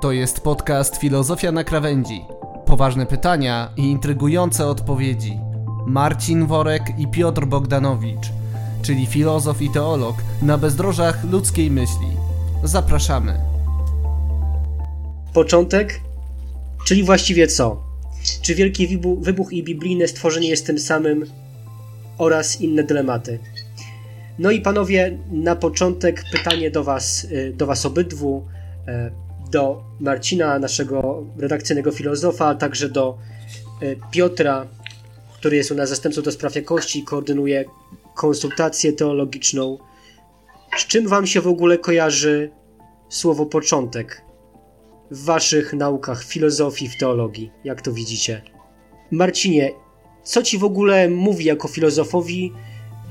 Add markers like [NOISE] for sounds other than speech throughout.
To jest podcast Filozofia na krawędzi. Poważne pytania i intrygujące odpowiedzi. Marcin Worek i Piotr Bogdanowicz, czyli filozof i teolog na bezdrożach ludzkiej myśli. Zapraszamy. Początek? Czyli właściwie co? Czy wielki wybuch, i biblijne stworzenie jest tym samym? Oraz inne dylematy. No i panowie, na początek pytanie do was, y, do was obydwu, e, do Marcina, naszego redakcyjnego filozofa, a także do y, Piotra, który jest u nas zastępcą do spraw jakości i koordynuje konsultację teologiczną. Z czym wam się w ogóle kojarzy słowo początek w waszych naukach filozofii, w teologii? Jak to widzicie? Marcinie, co ci w ogóle mówi jako filozofowi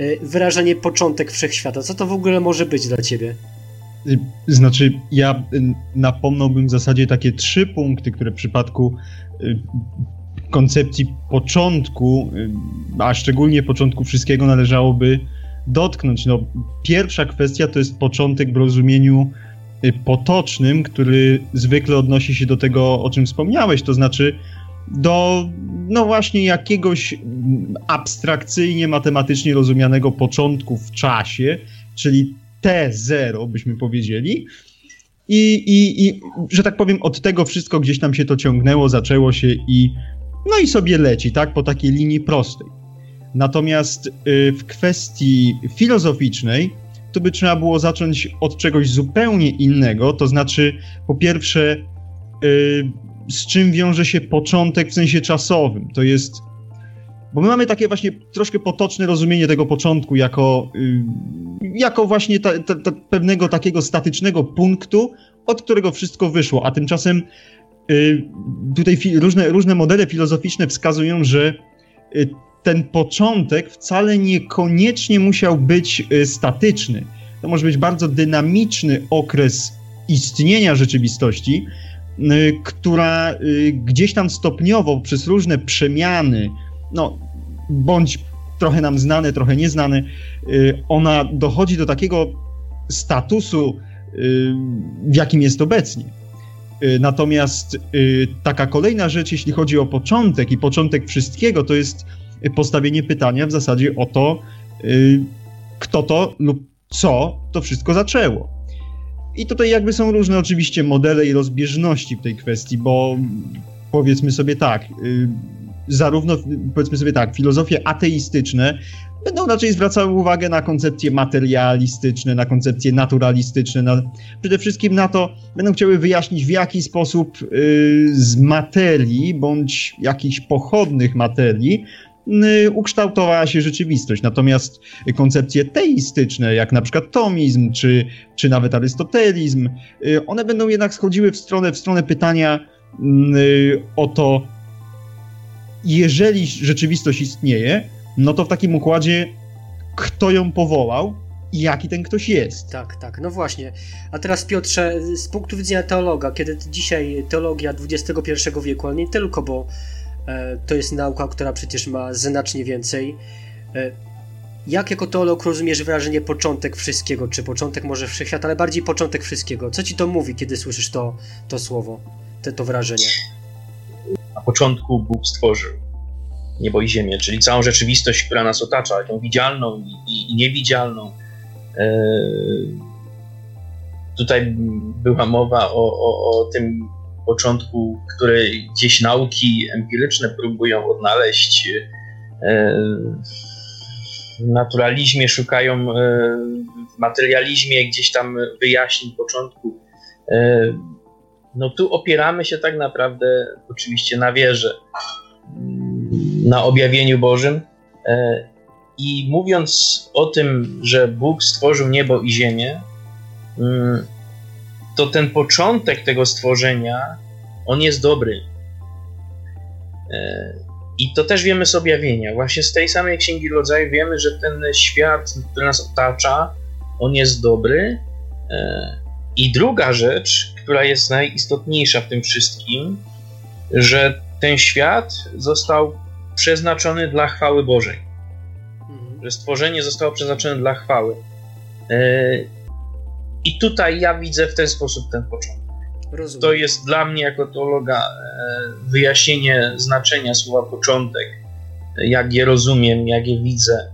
y, wyrażenie początek wszechświata? Co to w ogóle może być dla ciebie? Znaczy, ja napomnąłbym w zasadzie takie trzy punkty, które w przypadku y, koncepcji początku, y, a szczególnie początku wszystkiego należałoby dotknąć. No, pierwsza kwestia to jest początek w rozumieniu y, potocznym, który zwykle odnosi się do tego, o czym wspomniałeś, to znaczy do, no właśnie, jakiegoś abstrakcyjnie, matematycznie rozumianego początku w czasie, czyli T0, byśmy powiedzieli. I, i, I, że tak powiem, od tego wszystko gdzieś tam się to ciągnęło, zaczęło się i no i sobie leci, tak, po takiej linii prostej. Natomiast y, w kwestii filozoficznej, to by trzeba było zacząć od czegoś zupełnie innego, to znaczy, po pierwsze, y, z czym wiąże się początek w sensie czasowym. To jest. Bo my mamy takie właśnie troszkę potoczne rozumienie tego początku jako, y, jako właśnie ta, ta, ta pewnego takiego statycznego punktu, od którego wszystko wyszło, a tymczasem Y, tutaj różne, różne modele filozoficzne wskazują, że y, ten początek wcale niekoniecznie musiał być statyczny. To może być bardzo dynamiczny okres istnienia rzeczywistości, która gdzieś tam stopniowo przez różne przemiany, no bądź trochę nam znane, trochę nieznane, ona dochodzi do takiego statusu, w jakim jest obecnie. Y, natomiast y, taka kolejna rzecz, jeśli chodzi o początek i początek wszystkiego, to jest postawienie pytania w zasadzie o to, y, kto to lub co to wszystko zaczęło. I tutaj jakby są różne oczywiście modele i rozbieżności w tej kwestii, bo powiedzmy sobie tak, zarówno powiedzmy sobie tak, filozofie ateistyczne będą raczej zwracały uwagę na koncepcje materialistyczne, na koncepcje naturalistyczne, na, przede wszystkim na to, będą chciały wyjaśnić w jaki sposób y, z materii bądź jakichś pochodnych materii y, ukształtowała się rzeczywistość. Natomiast koncepcje teistyczne, jak na przykład tomizm, czy, czy nawet arystotelizm, y, one będą jednak schodziły w stronę, w stronę pytania y, o to, jeżeli rzeczywistość istnieje, no to w takim układzie kto ją powołał i jaki ten ktoś jest. Tak, tak, no właśnie. A teraz Piotrze, z punktu widzenia teologa, kiedy dzisiaj teologia XXI wieku, ale nie tylko, bo e, to jest nauka, która przecież ma znacznie więcej. E, jak jako teolog rozumiesz wyrażenie początek wszystkiego, czy początek może wszechświata, ale bardziej początek wszystkiego? Co ci to mówi, kiedy słyszysz to, to słowo, te, to wrażenie? Początku Bóg stworzył niebo i ziemię, czyli całą rzeczywistość, która nas otacza, tą widzialną i, i niewidzialną. E, tutaj była mowa o, o, o tym początku, które gdzieś nauki empiryczne próbują odnaleźć. E, w naturalizmie szukają, e, w materializmie gdzieś tam wyjaśnień początku. No tu opieramy się tak naprawdę oczywiście na wierze na objawieniu Bożym. E, I mówiąc o tym, że Bóg stworzył niebo i ziemię, mm, to ten początek tego stworzenia, on jest dobry. E, I to też wiemy z objawienia. Właśnie z tej samej Księgi Rodzaju wiemy, że ten świat, który nas otacza, on jest dobry. E, I druga rzecz, która jest najistotniejsza w tym wszystkim, że ten świat został przeznaczony dla chwały Bożej. Mhm. Że stworzenie zostało przeznaczone dla chwały. E, I tutaj ja widzę w ten sposób ten początek. Rozumiem. To jest dla mnie jako teologa e, wyjaśnienie znaczenia słowa początek, jak je rozumiem, jak je widzę.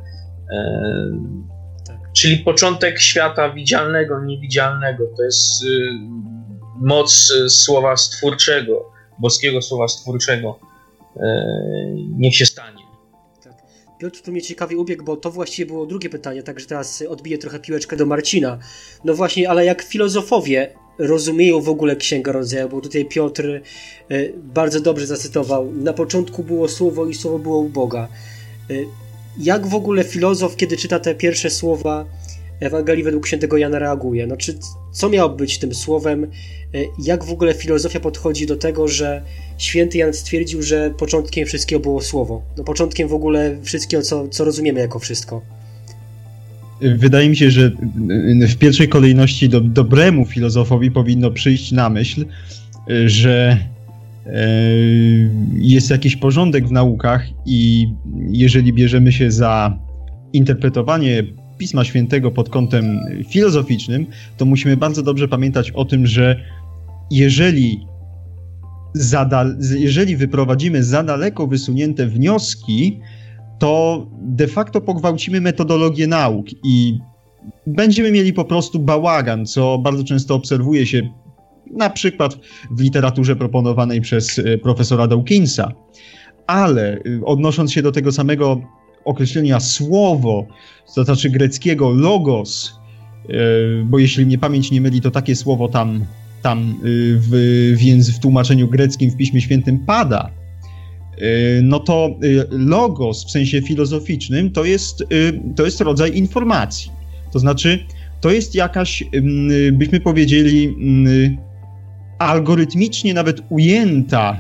Tak. Czyli początek świata widzialnego, niewidzialnego. To jest y, moc y, słowa stwórczego, boskiego słowa stwórczego. E, Niech się stanie. Piotr tu mnie ciekawie ubiegł, bo to właściwie było drugie pytanie, także teraz odbiję trochę piłeczkę do Marcina. No właśnie, ale jak filozofowie rozumieją w ogóle Księgę Rodzaju, bo tutaj Piotr e, bardzo dobrze zacytował, na początku było słowo i słowo było u Boga. E, jak w ogóle filozof, kiedy czyta te pierwsze słowa Ewangelii według świętego Jana reaguje? No, czy, co miało być tym słowem? E, Jak w ogóle filozofia podchodzi do tego, że święty Jan stwierdził, że początkiem wszystkiego było słowo? No, początkiem w ogóle wszystkiego, co, co rozumiemy jako wszystko. Wydaje mi się, że w pierwszej kolejności do, dobremu filozofowi powinno przyjść na myśl, że e, jest jakiś porządek w naukach i jeżeli bierzemy się za interpretowanie Pisma Świętego pod kątem filozoficznym, to musimy bardzo dobrze pamiętać o tym, że jeżeli, jeżeli wyprowadzimy za daleko wysunięte wnioski, to de facto pogwałcimy metodologię nauk i będziemy mieli po prostu bałagan, co bardzo często obserwuje się na przykład w literaturze proponowanej przez e, profesora Dawkinsa. Ale y, odnosząc się do tego samego określenia słowo, to znaczy greckiego logos, e, bo jeśli mnie pamięć nie myli, to takie słowo tam, tam w, w, w tłumaczeniu greckim w Piśmie Świętym pada no to logos w sensie filozoficznym to jest, to jest rodzaj informacji. To znaczy, to jest jakaś, byśmy powiedzieli, algorytmicznie nawet ujęta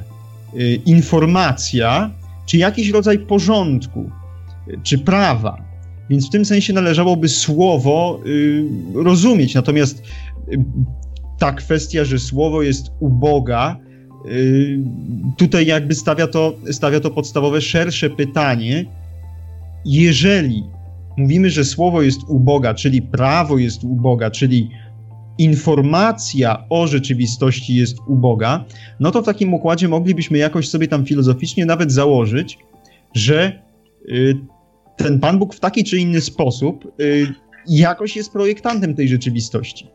y, informacja, czy jakiś rodzaj porządku, czy prawa. Więc w tym sensie należałoby słowo rozumieć. Natomiast ta kwestia, że słowo jest uboga, tutaj jakby stawia to, stawia to podstawowe, szersze pytanie. Jeżeli mówimy, że słowo jest u Boga, czyli prawo jest u Boga, czyli informacja o rzeczywistości jest u Boga, no to w takim układzie moglibyśmy jakoś sobie tam filozoficznie nawet założyć, że y, ten Pan Bóg w taki czy inny sposób y, jakoś jest projektantem tej rzeczywistości.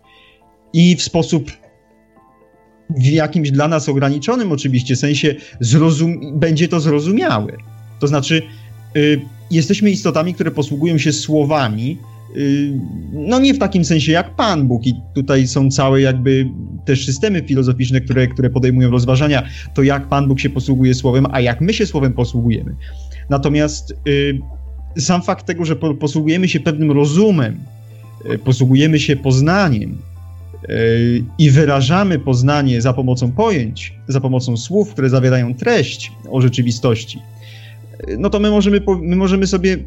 I w sposób w jakimś dla nas ograniczonym oczywiście sensie zrozum- będzie to zrozumiałe. To znaczy, y, jesteśmy istotami, które posługują się słowami, no nie w takim sensie jak Pan Bóg i tutaj są całe jakby też systemy filozoficzne, które, które podejmują rozważania, to jak Pan Bóg się posługuje słowem, a jak my się słowem posługujemy. Natomiast y, sam fakt tego, że po, posługujemy się pewnym rozumem, y, posługujemy się poznaniem, i wyrażamy poznanie za pomocą pojęć, za pomocą słów, które zawierają treść o rzeczywistości, no to my możemy, my możemy sobie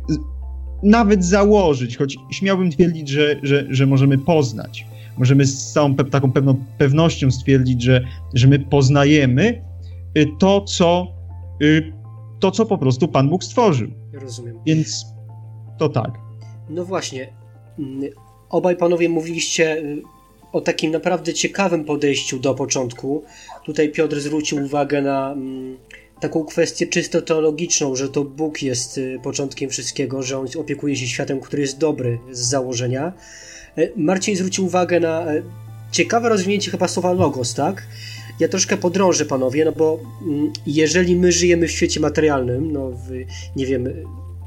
nawet założyć, choć śmiałbym twierdzić, że, że, że możemy poznać. Możemy z całą pe taką pewną pewnością stwierdzić, że, że my poznajemy y, to, co, y, to, co po prostu Pan Bóg stworzył. Rozumiem. Więc to tak. No właśnie. Mm, obaj panowie mówiliście y, o takim naprawdę ciekawym podejściu do początku. Tutaj Piotr zwrócił uwagę na mm, taką kwestię czysto teologiczną, że to Bóg jest y, początkiem wszystkiego, że On opiekuje się światem, który jest dobry z założenia. Y, Marcin zwrócił uwagę na y, ciekawe rozwinięcie chyba słowa logos, tak? Ja troszkę podrążę, panowie, no bo mm, jeżeli my żyjemy w świecie materialnym, no w, nie wiem,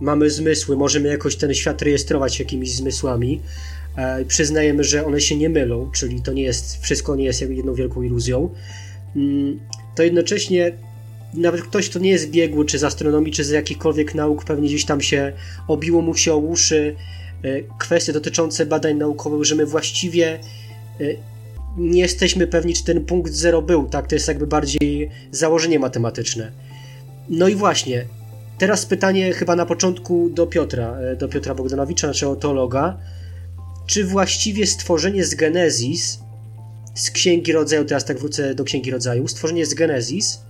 mamy zmysły, możemy jakoś ten świat rejestrować jakimiś zmysłami, E, przyznajemy, że one się nie mylą, czyli to nie jest, wszystko nie jest jedną wielką iluzją, mm, to jednocześnie nawet ktoś, kto nie jest biegły, czy z astronomii, czy z jakichkolwiek nauk, pewnie gdzieś tam się obiło mu się o uszy e, kwestie dotyczące badań naukowych, że my właściwie e, nie jesteśmy pewni, czy ten punkt zero był, tak? To jest jakby bardziej założenie matematyczne. No i właśnie, teraz pytanie chyba na początku do Piotra, do Piotra Bogdanowicza, naszego teologa czy właściwie stworzenie z Genezis, z Księgi Rodzaju, teraz tak wrócę do Księgi Rodzaju, stworzenie z Genezis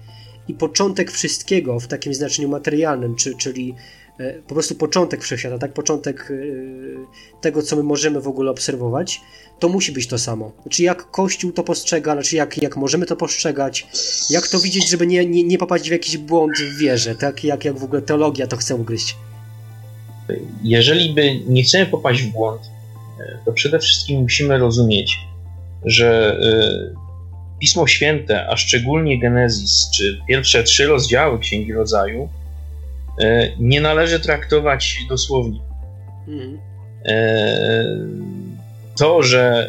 i początek wszystkiego w takim znaczeniu materialnym, czy, czyli e, po prostu początek wszechświata, tak? Początek e, tego, co my możemy w ogóle obserwować, to musi być to samo. Znaczy, jak Kościół to postrzega, znaczy, jak, jak możemy to postrzegać, jak to widzieć, żeby nie, nie, nie popaść w jakiś błąd w wierze, tak? Jak, jak w ogóle teologia to chce ugryźć. Jeżeli by nie chcemy popaść w błąd, to przede wszystkim musimy rozumieć, że Pismo Święte, a szczególnie Genezis, czy pierwsze trzy rozdziały Księgi Rodzaju, e, nie należy traktować dosłownie. Mhm. E, to, że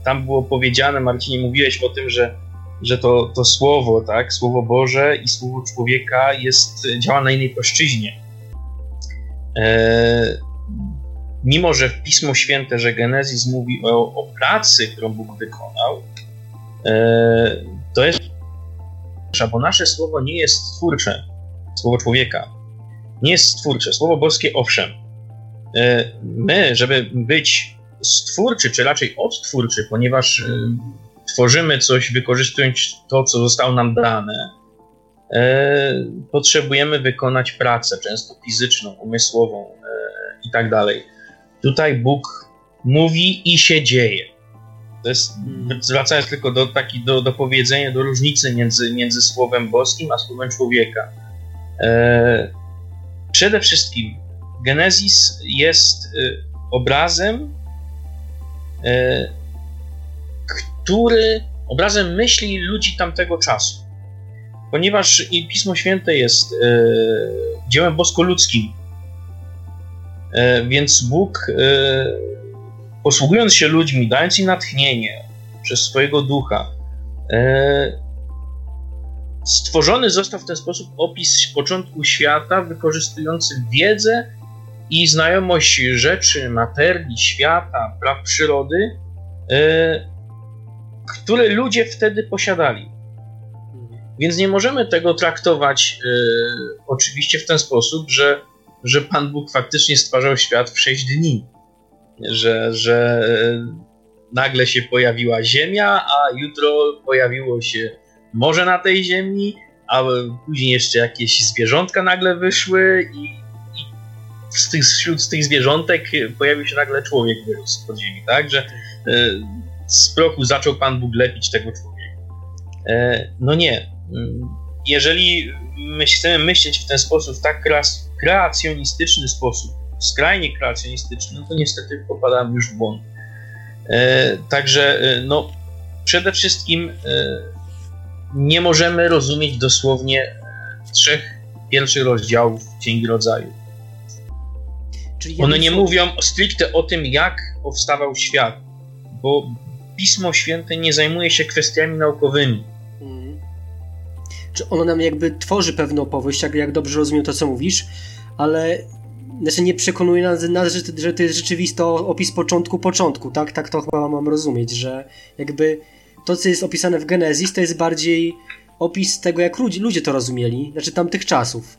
e, tam było powiedziane, Marcinie, mówiłeś o tym, że, że to, to słowo, tak, słowo Boże i słowo człowieka jest, działa na innej płaszczyźnie. Mimo, że w Pismo Święte, że Genezis mówi o, o pracy, którą Bóg wykonał, to jest bo nasze słowo nie jest stwórcze, słowo człowieka. Nie jest stwórcze. Słowo boskie owszem. E, my, żeby być stwórczy, czy raczej odtwórczy, ponieważ e, tworzymy coś, wykorzystując to, co zostało nam dane, potrzebujemy wykonać pracę, często fizyczną, umysłową i tak dalej. Tutaj Bóg mówi i się dzieje. To jest, hmm. zwracając tylko do, taki, do, do powiedzenia, do różnicy między, między słowem boskim a słowem człowieka. E, przede wszystkim Genezis jest e, obrazem, e, który obrazem myśli ludzi tamtego czasu. Ponieważ i Pismo Święte jest e, dziełem boskoludzkim, e, więc Bóg e, posługując się ludźmi, dając im natchnienie przez swojego ducha, e, stworzony został w ten sposób opis początku świata, wykorzystujący wiedzę i znajomość rzeczy, materii, świata, praw przyrody, e, które ludzie wtedy posiadali. Więc nie możemy tego traktować e, oczywiście w ten sposób, że, że Pan Bóg faktycznie stwarzał świat w sześć dni że, że nagle się pojawiła Ziemia, a jutro pojawiło się morze na tej Ziemi, a później jeszcze jakieś zwierzątka nagle wyszły i, i z tych, wśród tych zwierzątek pojawił się nagle człowiek wyrósł pod ziemi, tak? Że e, z prochu zaczął Pan Bóg lepić tego człowieka. E, no nie. Jeżeli my chcemy myśleć w ten sposób, w tak kreacjonistyczny sposób, skrajnie kreacjonistyczny, no to niestety popadamy już w błąd. E, także e, no, przede wszystkim e, nie możemy rozumieć dosłownie trzech pierwszych rozdziałów Księgi Rodzaju. One nie mówią stricte o tym, jak powstawał świat, bo Pismo Święte nie zajmuje się kwestiami naukowymi. Hmm. Czy ono nam jakby tworzy pewną opowieść, jak, jak dobrze rozumiem to, co mówisz, ale znaczy nie przekonuje nas, nas że, że to jest rzeczywisty opis początku początku, tak? Tak to chyba mam rozumieć, że jakby to, co jest opisane w Genezis, to jest bardziej opis tego, jak ludzie, ludzie to rozumieli, znaczy tamtych czasów.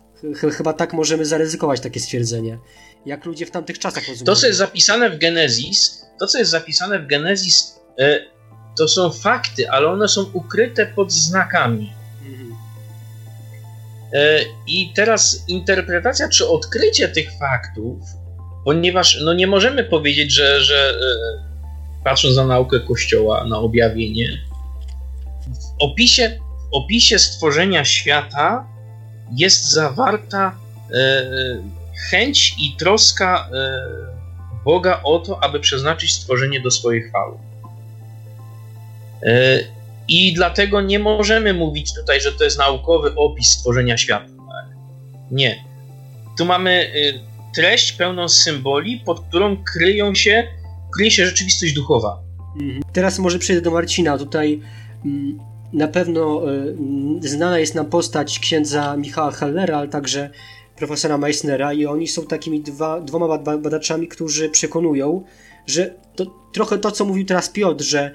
Chyba tak możemy zaryzykować takie stwierdzenie. Jak ludzie w tamtych czasach rozumieli. To, co jest zapisane w Genezis, to, co jest zapisane w Genezis, e, to są fakty, ale one są ukryte pod znakami. E, I teraz interpretacja czy odkrycie tych faktów, ponieważ no nie możemy powiedzieć, że, że e, patrząc na naukę Kościoła, na objawienie, w opisie, w opisie stworzenia świata jest zawarta e, chęć i troska Boga o to, aby przeznaczyć stworzenie do swojej chwały. I dlatego nie możemy mówić tutaj, że to jest naukowy opis stworzenia świata. Nie. Tu mamy y, treść pełną symboli, pod którą kryją się, kryje się rzeczywistość duchowa. Mhm. Teraz może przejdę do Marcina. Tutaj mm, na pewno y, znana jest nam postać księdza Michała Hallera, ale także profesora Meissnera i oni są takimi dwa, dwoma badaczami, którzy przekonują, że to trochę to, co mówił teraz Piotr, że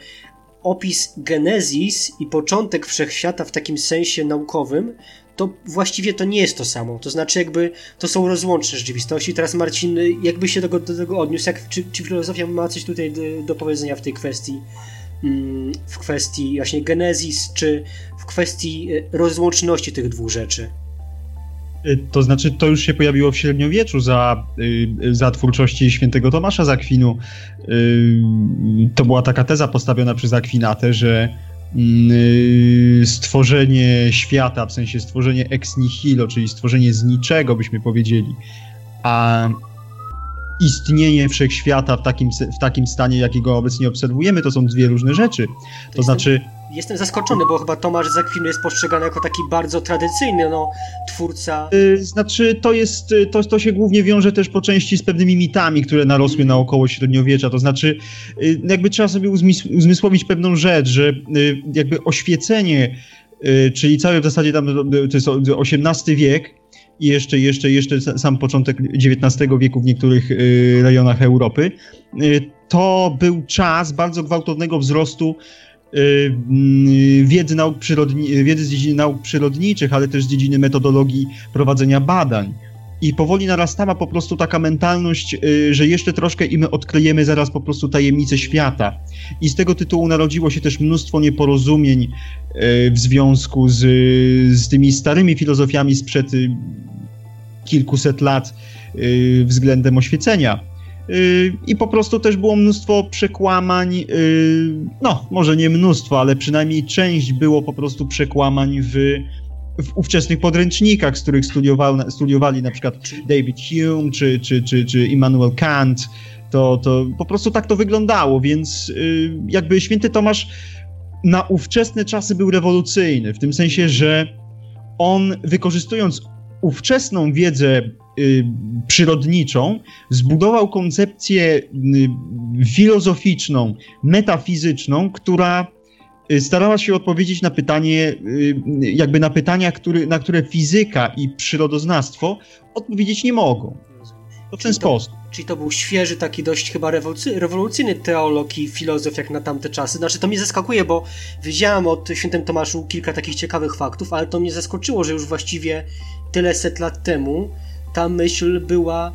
opis Genezis i początek wszechświata w takim sensie naukowym, to właściwie to nie jest to samo. To znaczy, jakby to są rozłączne rzeczywistości. Teraz, Marcin, jakby się do, do tego odniósł, jak, czy, czy filozofia ma coś tutaj do, do powiedzenia w tej kwestii? mm, w kwestii właśnie genezis, czy w kwestii rozłączności tych dwóch rzeczy? To znaczy, to już się pojawiło w średniowieczu za, za twórczości świętego Tomasza z Akwinu. To była taka teza postawiona przez Akwinatę, że stworzenie świata, w sensie stworzenie ex nihilo, czyli stworzenie z niczego, byśmy powiedzieli, a istnienie wszechświata w takim, w takim stanie, jakiego obecnie obserwujemy, to są dwie różne rzeczy. To, to znaczy. Jestem zaskoczony, bo chyba Tomasz Zakwinu jest postrzegany jako taki bardzo tradycyjny no, twórca. Yy, znaczy, to jest, to, to się głównie wiąże też po części z pewnymi mitami, które narosły mm. naokoło średniowiecza. To znaczy, yy, jakby trzeba sobie uzmysłowić pewną rzecz, że yy, jakby oświecenie, y, czyli cały w zasadzie tam, to jest XVIII wiek, i jeszcze, jeszcze, jeszcze sam początek XIX wieku w niektórych y, rejonach Europy, y, to był czas bardzo gwałtownego wzrostu y, mm, wiedzy, nauk przyrodni- wiedzy z dziedziny nauk przyrodniczych, ale też z dziedziny metodologii prowadzenia badań. I powoli narastała po prostu taka mentalność, że jeszcze troszkę i my odklejemy zaraz po prostu tajemnice świata. I z tego tytułu narodziło się też mnóstwo nieporozumień w związku z, z tymi starymi filozofiami sprzed kilkuset lat y, względem oświecenia. Y, I po prostu też było mnóstwo przekłamań, y, no może nie mnóstwo, ale przynajmniej część było po prostu przekłamań w, w ówczesnych podręcznikach, z których studiowali na przykład David Hume czy, czy, czy, czy Immanuel Kant. To, to po prostu tak to wyglądało, więc jakby święty Tomasz na ówczesne czasy był rewolucyjny, w tym sensie, że on wykorzystując ówczesną wiedzę y, przyrodniczą, zbudował koncepcję y, filozoficzną, metafizyczną, która y, starała się odpowiedzieć na pytanie, jakby na pytania, który, na które fizyka i przyrodoznawstwo odpowiedzieć nie mogą. To w ten sposób. Czyli to był świeży, taki dość chyba rewolucyjny teolog i filozof jak na tamte czasy. Znaczy to mnie zaskakuje, bo wiedziałem o świętym Tomaszu kilka takich ciekawych faktów, ale to mnie zaskoczyło, że już właściwie tyle set lat temu ta myśl była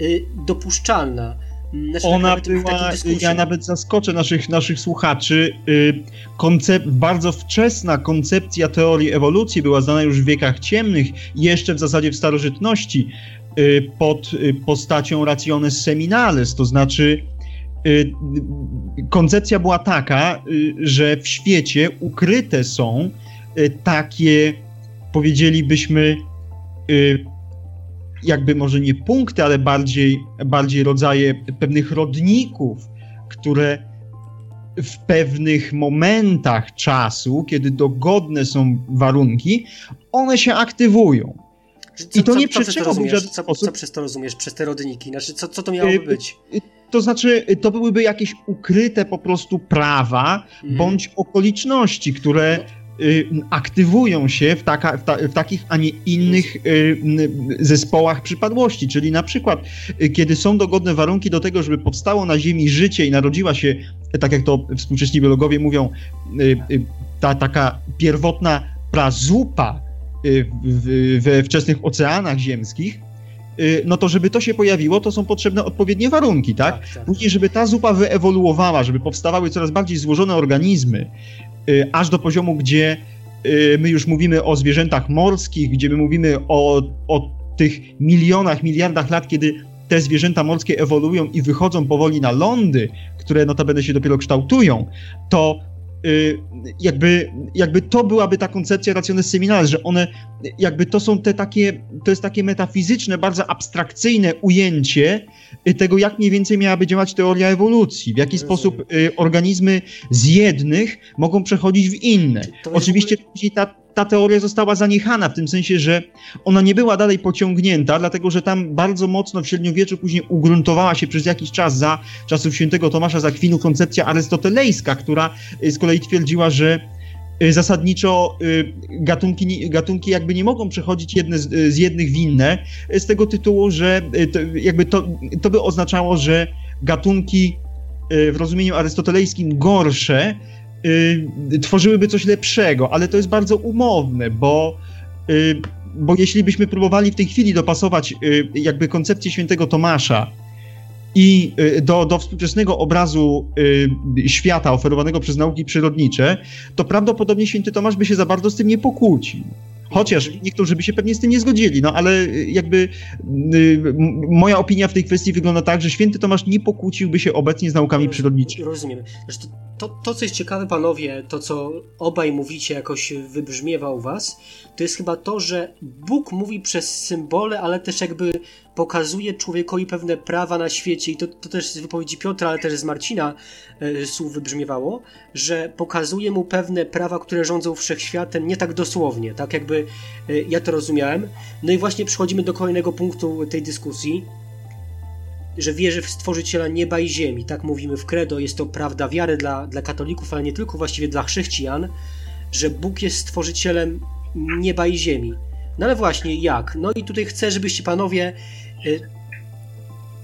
y, dopuszczalna. Znaczy, tak Ona była, ja nawet zaskoczę naszych, naszych słuchaczy, y, koncep bardzo wczesna koncepcja teorii ewolucji była znana już w wiekach ciemnych, jeszcze w zasadzie w starożytności, y, pod y, postacią rationes seminales, to znaczy koncepcja była taka, że w świecie ukryte są takie, powiedzielibyśmy, jakby może nie punkty, ale bardziej, bardziej rodzaje pewnych rodników, które w pewnych momentach czasu, kiedy dogodne są warunki, one się aktywują. Co, I to co, nie przeczyło w żaden co, sposób. Co przez to rozumiesz, przez te rodniki? Znaczy, co, co to miałoby y, być? To znaczy, to byłyby jakieś ukryte po prostu prawa mm. bądź okoliczności, które no Y, aktywują się w, taka, w, ta, w, takich, a nie innych y, zespołach przypadłości. Czyli na przykład, y, kiedy są dogodne warunki do tego, żeby powstało na Ziemi życie i narodziła się, tak jak to współcześni biologowie mówią, ta taka pierwotna prazupa we wczesnych oceanach ziemskich, no to żeby to się pojawiło, to są potrzebne odpowiednie warunki, tak? tak, tak. Później, żeby ta zupa wyewoluowała, żeby powstawały coraz bardziej złożone organizmy, Y, aż do poziomu, gdzie y, my już mówimy o zwierzętach morskich, gdzie my mówimy o, o tych milionach, miliardach lat, kiedy te zwierzęta morskie ewoluują i wychodzą powoli na lądy, które notabene się dopiero kształtują, to Y, jakby, jakby to byłaby ta koncepcja seminalis, że one jakby to są te takie, to jest takie metafizyczne, bardzo abstrakcyjne ujęcie tego, jak mniej więcej miałaby działać teoria ewolucji, w jaki sposób y, organizmy z jednych mogą przechodzić w inne. Oczywiście ta ta teoria została zaniechana w tym sensie, że ona nie była dalej pociągnięta, dlatego że tam bardzo mocno w średniowieczu później ugruntowała się przez jakiś czas za czasów świętego Tomasza z Akwinu koncepcja arystotelejska, która y, z kolei twierdziła, że y, zasadniczo y, gatunki, gatunki jakby nie mogą przechodzić jedne z, z jednych w inne, z tego tytułu, że to, jakby to, to by oznaczało, że gatunki w rozumieniu arystotelejskim gorsze y, tworzyłyby coś lepszego, ale to jest bardzo umowne, bo, y, bo jeśli byśmy próbowali w tej chwili dopasować y, jakby koncepcję świętego Tomasza i y, do, do współczesnego obrazu y, świata oferowanego przez nauki przyrodnicze, to prawdopodobnie święty Tomasz by się za bardzo z tym nie pokłócił. Chociaż niektórzy by się pewnie z tym nie zgodzili, no ale y, jakby y, moja opinia w tej kwestii wygląda tak, że święty Tomasz nie pokłóciłby się obecnie z naukami przyrodniczymi. Rozumiem. Zresztą to, to, co jest ciekawe, panowie, to co obaj mówicie, jakoś wybrzmiewa u was, to jest chyba to, że Bóg mówi przez symbole, ale też jakby pokazuje człowiekowi pewne prawa na świecie, i to, to też z wypowiedzi Piotra, ale też z Marcina e, słów wybrzmiewało, że pokazuje mu pewne prawa, które rządzą wszechświatem, nie tak dosłownie, tak jakby e, ja to rozumiałem. No i właśnie przechodzimy do kolejnego punktu tej dyskusji, że wierzy w Stworzyciela nieba i ziemi. Tak mówimy w credo, jest to prawda wiary dla, dla katolików, ale nie tylko, właściwie dla chrześcijan, że Bóg jest Stworzycielem nieba i ziemi. No ale właśnie, jak? No i tutaj chcę, żebyście panowie y,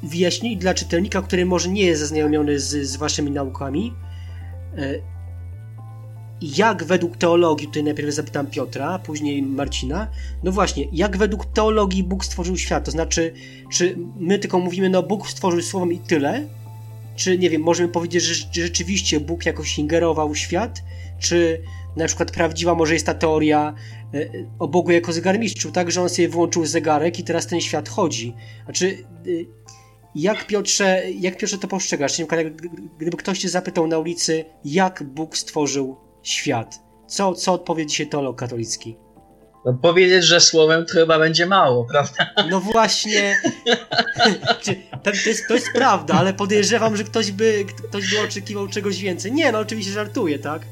wyjaśnili dla czytelnika, który może nie jest zaznajomiony z, z waszymi naukami, y, jak według teologii, tutaj najpierw zapytam Piotra, później Marcina, no właśnie, jak według teologii Bóg stworzył świat? To znaczy, czy my tylko mówimy, no Bóg stworzył słowem i tyle? Czy, nie wiem, możemy powiedzieć, że rzeczywiście Bóg jakoś ingerował w świat? Czy na przykład prawdziwa może jest ta teoria e, o Bogu jako zegarmistrzu, tak, że on sobie włączył zegarek i teraz ten świat chodzi? Znaczy, e, jak Piotrze, jak Piotrze to postrzegasz? Gdyby ktoś cię zapytał na ulicy, jak Bóg stworzył świat. Co, co odpowie dzisiaj teolog katolicki? No powiedzieć, że słowem to chyba będzie mało, [LAUGHS] prawda? No właśnie. to, jest, to jest prawda, ale podejrzewam, że ktoś by, ktoś by oczekiwał czegoś więcej. Nie, no oczywiście żartuję, tak?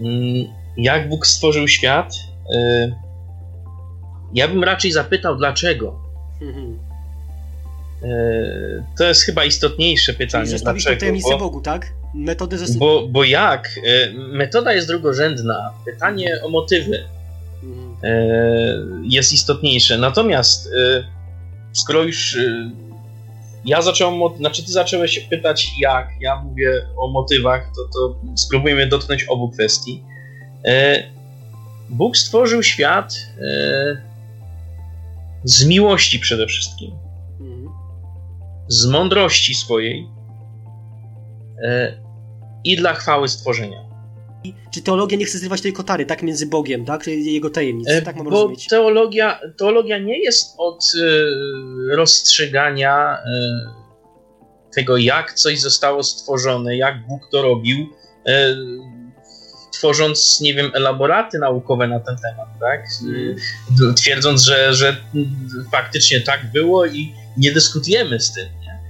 Mm, jak Bóg stworzył świat? Y, ja bym raczej zapytał, dlaczego. Mhm. Y, to jest chyba istotniejsze pytanie. Czyli dlaczego? tajemnicę bo... Bogu, tak? Metody zas... bo, bo jak? E, metoda jest drugorzędna. Pytanie o motywy mhm. jest istotniejsze. Natomiast e, skoro już ja zacząłem, znaczy ty zacząłeś pytać jak, ja mówię o motywach, to, to spróbujmy dotknąć obu kwestii. Bóg stworzył świat z miłości przede wszystkim, mhm. z mądrości swojej i dla chwały stworzenia. Czy teologia nie chce zrywać tej kotary, tak, między Bogiem, tak, jego tajemnic, e, tak mam Bo rozumieć? Teologia, teologia nie jest od y, rozstrzygania y, tego, jak coś zostało stworzone, jak Bóg to robił, y, tworząc, nie wiem, elaboraty naukowe na ten temat, tak? Twierdząc, że, że faktycznie tak było i nie dyskutujemy z tym, nie?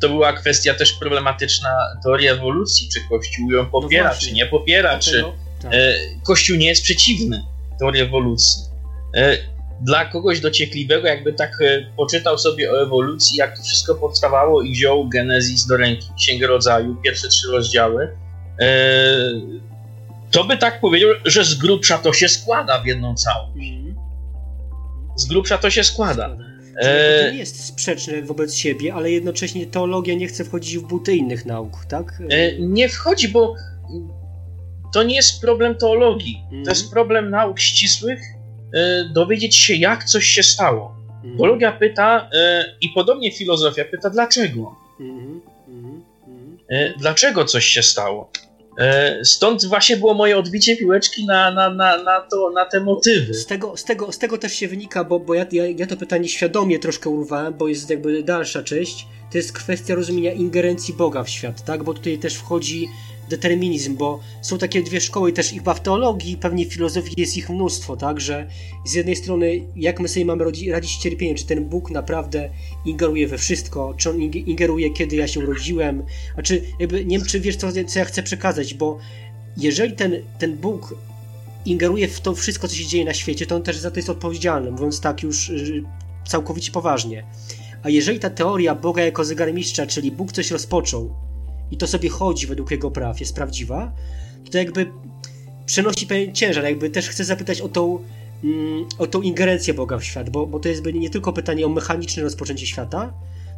To była kwestia też problematyczna teorii ewolucji, czy Kościół ją popiera, no czy nie popiera, czy tak. e, Kościół nie jest przeciwny teorii ewolucji. E, dla kogoś dociekliwego, jakby tak e, poczytał sobie o ewolucji, jak to wszystko powstawało i wziął Genezis do ręki, Księgę Rodzaju, pierwsze trzy rozdziały, to by tak powiedział, że z grubsza to się składa w jedną całość. Mhm. Z grubsza to się składa. E, to nie jest sprzeczne wobec siebie, ale jednocześnie teologia nie chce wchodzić w buty innych nauk, tak? E, nie wchodzi, bo to nie jest problem teologii. To jest mhm. problem nauk ścisłych, e, dowiedzieć się, jak coś się stało. Mm. Teologia pyta, i podobnie filozofia pyta, dlaczego? Mm, mm, dlaczego coś się stało? E, stąd właśnie było moje odbicie piłeczki na, na, na, na, to, na te motywy. Z tego, z tego, z tego też się wynika, bo, bo ja, ja, ja to pytanie świadomie troszkę urwałem, bo jest jakby dalsza część. To jest kwestia rozumienia ingerencji Boga w świat, tak? Bo tutaj też wchodzi determinizm, bo są takie dwie szkoły, też chyba w teologii, pewnie w filozofii jest ich mnóstwo, tak, że z jednej strony, jak my sobie mamy radzić cierpieniem, czy ten Bóg naprawdę ingeruje we wszystko, czy on ingeruje, kiedy ja się urodziłem, a czy jakby, nie wiem, czy wiesz, co, co ja chcę przekazać, bo jeżeli ten, ten Bóg ingeruje w to wszystko, co się dzieje na świecie, to on też za to jest odpowiedzialny, mówiąc tak już y, całkowicie poważnie. A jeżeli ta teoria Boga jako zegarmistrza, czyli Bóg coś rozpoczął, i to sobie chodzi według jego praw, jest prawdziwa, to jakby przenosi pewien ciężar, jakby też chcę zapytać o tą, mm, o tą ingerencję Boga w świat, bo, bo to jest nie tylko pytanie o mechaniczne rozpoczęcie świata,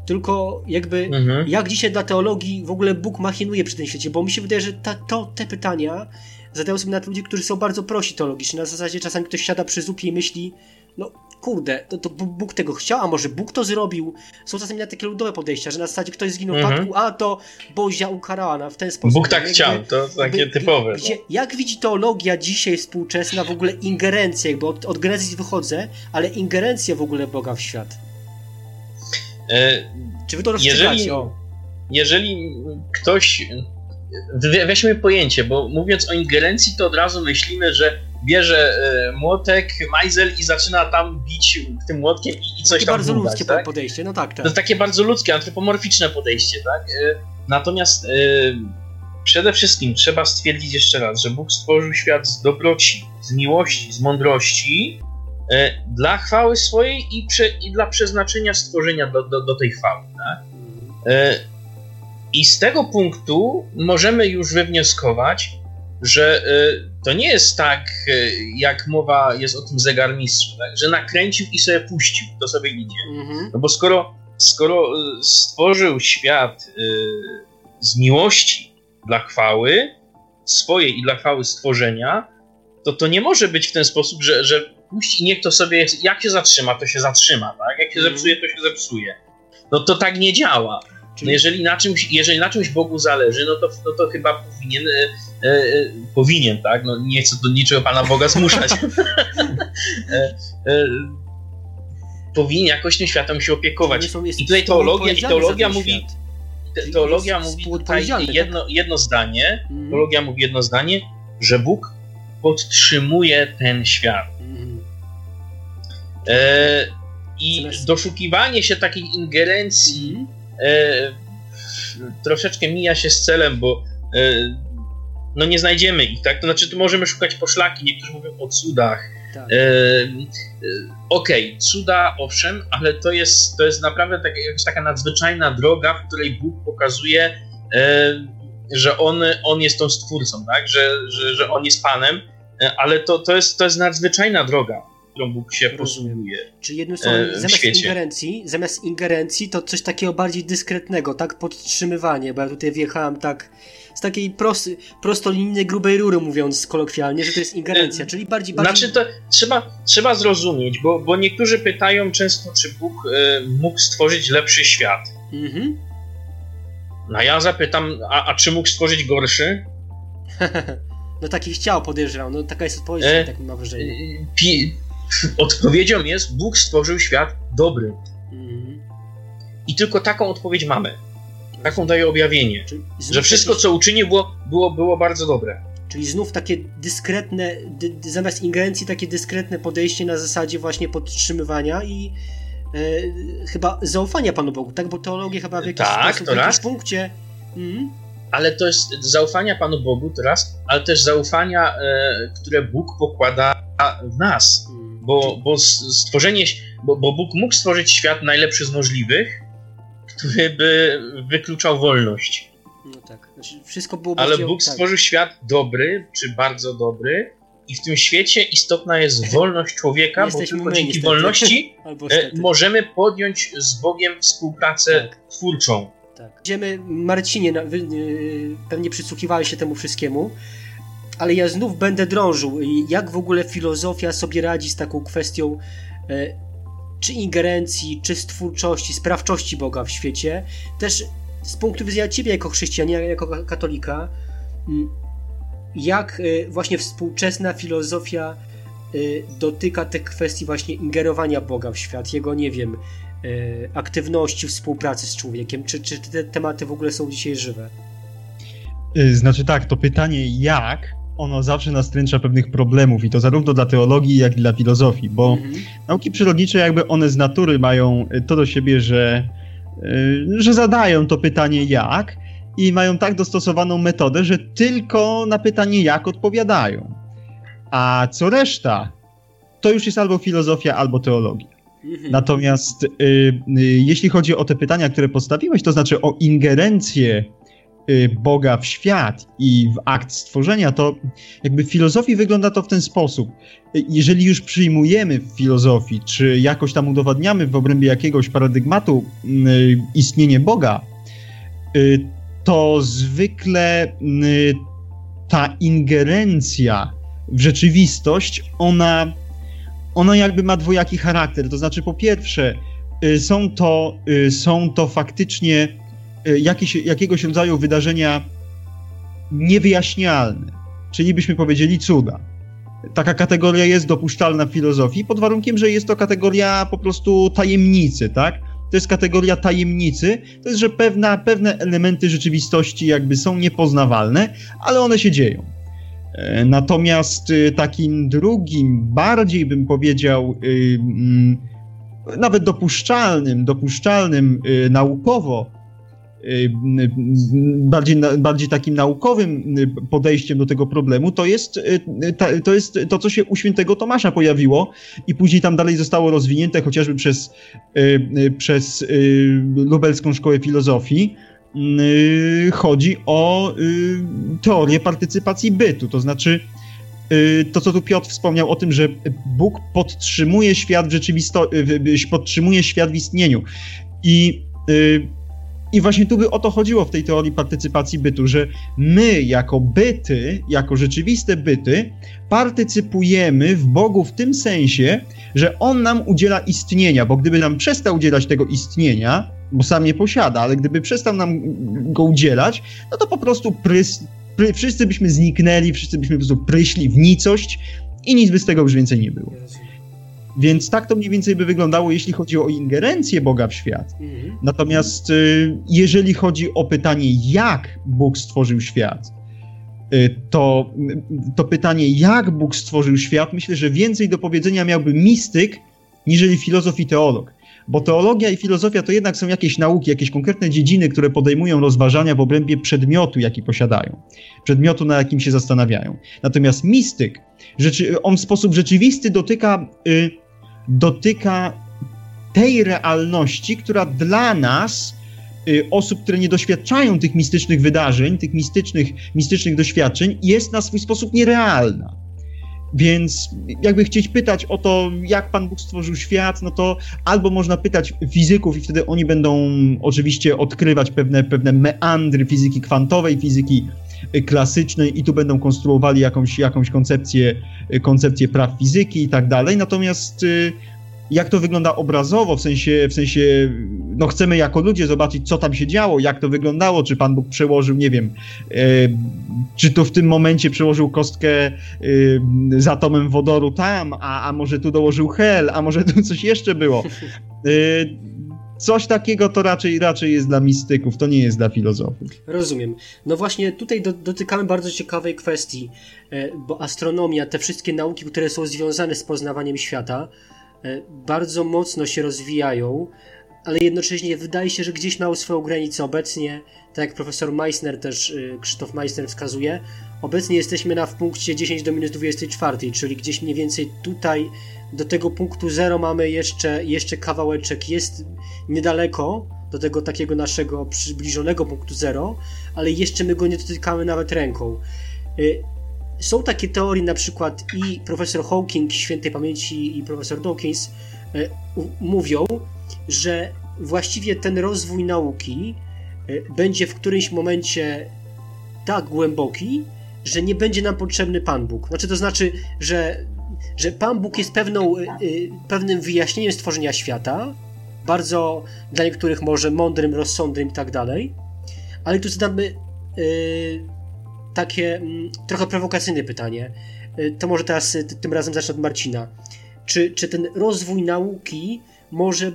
tylko jakby mhm. jak dzisiaj dla teologii w ogóle Bóg machinuje przy tym świecie, bo mi się wydaje, że ta, to, te pytania zadają sobie nawet ludzie, którzy są bardzo prosi teologicznie. Na zasadzie czasami ktoś siada przy zupie i myśli, no kurde, to, to Bóg tego chciał, a może Bóg to zrobił. Są czasami na takie ludowe podejścia, że na zasadzie ktoś zginął w Mhm. a to Bozia ukarała na- w ten sposób. Bóg tak Jakby- chciał, to takie jakby- typowe. Gdzie, jak widzi teologia dzisiaj współczesna w ogóle ingerencję, jakby od, od Genezis wychodzę, ale ingerencję w ogóle Boga w świat? E, Czy wy to Jeżeli-? O. jeżeli ktoś. we- Weźmy pojęcie, bo mówiąc o ingerencji, to od razu myślimy, że bierze e, młotek, majzel i zaczyna tam bić tym młotkiem i, i coś Takie tam bardzo ludzkie tak? podejście, no tak, To tak. jest takie bardzo ludzkie, antropomorficzne podejście, tak? E, Natomiast e, przede wszystkim trzeba stwierdzić jeszcze raz, że Bóg stworzył świat z dobroci, z miłości, z mądrości dla chwały swojej i, prze, i dla przeznaczenia stworzenia do, do, do tej chwały. Tak? I z tego punktu możemy już wywnioskować, że to nie jest tak, e, jak mowa jest o tym zegarmistrzu, tak? że nakręcił i sobie puścił, to sobie idzie. Mhm. No bo skoro, skoro y, stworzył świat y, z miłości dla chwały swojej i dla chwały stworzenia, to to nie może być w ten sposób, że, że puści i niech to sobie, jak się zatrzyma, to się zatrzyma, tak? Jak się Mhm. zepsuje, to się zepsuje. No to tak nie działa. No Czyli, jeżeli, na czymś, jeżeli na czymś Bogu zależy, no to, no to chyba powinien, e, e, powinien, tak? No nie chcę do niczego Pana Boga zmuszać. [LAUGHS] e, e, powinien jakoś tym światem się opiekować. są- I tutaj teologia, i teologia mówi, te, teologia mówi tutaj współodpowiedzialny, tak? jedno, jedno zdanie, Mhm. teologia mówi jedno zdanie, że Bóg podtrzymuje ten świat. E, I doszukiwanie się takiej ingerencji Mhm. E, troszeczkę mija się z celem, bo e, no nie znajdziemy ich, tak? To znaczy, tu możemy szukać poszlaki, niektórzy mówią o cudach. Tak. E, e, Okej, cuda owszem, ale to jest, to jest naprawdę tak, jakaś taka nadzwyczajna droga, w której Bóg pokazuje, e, że on, on jest tą stwórcą, tak? Że, że, że on jest Panem, ale to, to, jest, to jest nadzwyczajna droga, którą Bóg się posługuje. Czyli jednym słowem, e, zamiast świecie. ingerencji, zamiast ingerencji, to coś takiego bardziej dyskretnego, tak? Podtrzymywanie, bo ja tutaj wjechałem tak z takiej prosty, prostolinijnej, grubej rury, mówiąc kolokwialnie, że to jest ingerencja, E, czyli bardziej... bardziej... Znaczy to trzeba, trzeba zrozumieć, bo, bo niektórzy pytają często, czy Bóg e, mógł stworzyć lepszy świat. Mhm. No a ja zapytam, a, a czy mógł stworzyć gorszy? [LAUGHS] no taki chciał, podejrzewam, no taka jest odpowiedź, E, tak mam E, wrażenie. Pi, odpowiedzią jest, Bóg stworzył świat dobry. Mhm. I tylko taką odpowiedź mamy. Taką daje objawienie. Czyli Że wszystko, jakieś- co uczynił, było, było, było bardzo dobre. Czyli znów takie dyskretne, dy, zamiast ingerencji, takie dyskretne podejście na zasadzie właśnie podtrzymywania i e, chyba zaufania Panu Bogu, tak? Bo teologia chyba w jakiś Tak, sposób, w jakimś punkcie... Mhm. Ale to jest zaufania Panu Bogu teraz, ale też zaufania, e, które Bóg pokłada w nas. Bo, bo stworzenie, bo, bo Bóg mógł stworzyć świat najlepszy z możliwych, który by wykluczał wolność. No tak. Znaczy, wszystko było Ale Bóg tak. stworzył świat dobry, czy bardzo dobry, i w tym świecie istotna jest wolność człowieka, bo tylko dzięki niestety. wolności [LAUGHS] e, możemy podjąć z Bogiem współpracę Tak. twórczą. Tak. Będziemy, Marcinie, na- wy, yy, pewnie przysłuchiwałeś się temu wszystkiemu, ale ja znów będę drążył, jak w ogóle filozofia sobie radzi z taką kwestią e, czy ingerencji, czy stwórczości, sprawczości Boga w świecie. Też z punktu widzenia ciebie jako chrześcijanina, jako ka- katolika, mm, jak y, właśnie współczesna filozofia y, dotyka tych kwestii właśnie ingerowania Boga w świat, jego, nie wiem, aktywności, współpracy z człowiekiem, czy, czy te tematy w ogóle są dzisiaj żywe? Y, Znaczy tak, to pytanie jak, ono zawsze nastręcza pewnych problemów i to zarówno dla teologii, jak i dla filozofii, bo Mhm. nauki przyrodnicze jakby one z natury mają y, to do siebie, że, y, że zadają to pytanie jak i mają tak dostosowaną metodę, że tylko na pytanie jak odpowiadają. A co reszta, to już jest albo filozofia, albo teologia. Mhm. Natomiast y, y, jeśli chodzi o te pytania, które postawiłeś, to znaczy o ingerencję Boga w świat i w akt stworzenia, to jakby w filozofii wygląda to w ten sposób. Y, Jeżeli już przyjmujemy w filozofii, czy jakoś tam udowadniamy w obrębie jakiegoś paradygmatu y, istnienie Boga, y, to zwykle y, ta ingerencja w rzeczywistość, ona, ona jakby ma dwojaki charakter. To znaczy, po pierwsze, y, są to, y, są to faktycznie y, jakieś, jakiegoś rodzaju wydarzenia niewyjaśnialne, czyli byśmy powiedzieli cuda. Taka kategoria jest dopuszczalna w filozofii, pod warunkiem, że jest to kategoria po prostu tajemnicy, tak? To jest kategoria tajemnicy, to jest, że pewna, pewne elementy rzeczywistości jakby są niepoznawalne, ale one się dzieją. E, natomiast y, takim drugim, bardziej bym powiedział, y, mm, nawet dopuszczalnym, dopuszczalnym y, naukowo, bardziej, bardziej takim naukowym podejściem do tego problemu, to jest, to jest to, co się u świętego Tomasza pojawiło i później tam dalej zostało rozwinięte chociażby przez, przez lubelską szkołę filozofii, Y, chodzi o y, teorię partycypacji bytu. To znaczy, y, to co tu Piotr wspomniał o tym, że Bóg podtrzymuje świat w rzeczywistości, podtrzymuje świat w istnieniu. I, I właśnie tu by o to chodziło w tej teorii partycypacji bytu, że my jako byty, jako rzeczywiste byty, partycypujemy w Bogu w tym sensie, że On nam udziela istnienia, bo gdyby nam przestał udzielać tego istnienia, bo sam nie posiada, ale gdyby przestał nam go udzielać, no to po prostu prys, pry, wszyscy byśmy zniknęli, wszyscy byśmy po prostu pryśli w nicość i nic by z tego już więcej nie było. Więc tak to mniej więcej by wyglądało, jeśli chodzi o ingerencję Boga w świat. Mhm. Natomiast y, jeżeli chodzi o pytanie, jak Bóg stworzył świat, y, to, to pytanie, jak Bóg stworzył świat, myślę, że więcej do powiedzenia miałby mistyk, niżeli filozof i teolog. Bo teologia i filozofia to jednak są jakieś nauki, jakieś konkretne dziedziny, które podejmują rozważania w obrębie przedmiotu, jaki posiadają. Przedmiotu, na jakim się zastanawiają. Natomiast mistyk, rzeczy, on w sposób rzeczywisty dotyka, y, dotyka tej realności, która dla nas, y, osób, które nie doświadczają tych mistycznych wydarzeń, tych mistycznych, mistycznych doświadczeń, jest na swój sposób nierealna. Więc jakby chcieć pytać o to, jak Pan Bóg stworzył świat, no to albo można pytać fizyków i wtedy oni będą oczywiście odkrywać pewne, pewne meandry fizyki kwantowej, fizyki klasycznej i tu będą konstruowali jakąś, jakąś koncepcję, koncepcję praw fizyki i tak dalej. Natomiast y, jak to wygląda obrazowo, w sensie, w sensie, no chcemy jako ludzie zobaczyć, co tam się działo, jak to wyglądało, czy Pan Bóg przełożył, nie wiem, e, czy to w tym momencie przełożył kostkę e, z atomem wodoru tam, a, a może tu dołożył hel, a może tu coś jeszcze było. E, coś takiego to raczej, raczej jest dla mistyków, to nie jest dla filozofów. Rozumiem. No właśnie tutaj do, dotykamy bardzo ciekawej kwestii, e, bo astronomia, te wszystkie nauki, które są związane z poznawaniem świata, E, bardzo mocno się rozwijają, ale jednocześnie wydaje się, że gdzieś mają swoją granicę obecnie, tak jak profesor Meissner też, e, Krzysztof Meissner wskazuje, obecnie jesteśmy na w punkcie 10 do minus 24, czyli gdzieś mniej więcej tutaj do tego punktu 0 mamy jeszcze, jeszcze kawałeczek, jest niedaleko do tego takiego naszego przybliżonego punktu 0, ale jeszcze my go nie dotykamy nawet ręką. E, są takie teorie, na przykład i profesor Hawking świętej pamięci i profesor Dawkins e, mówią, że właściwie ten rozwój nauki e, będzie w którymś momencie tak głęboki, że nie będzie nam potrzebny Pan Bóg. Znaczy, to znaczy, że, że Pan Bóg jest pewną, e, pewnym wyjaśnieniem stworzenia świata, bardzo dla niektórych może mądrym, rozsądnym i tak dalej, ale tu zadamy takie mm, trochę prowokacyjne pytanie. Y, to może teraz y, tym razem zacznę od Marcina. Czy, czy ten rozwój nauki może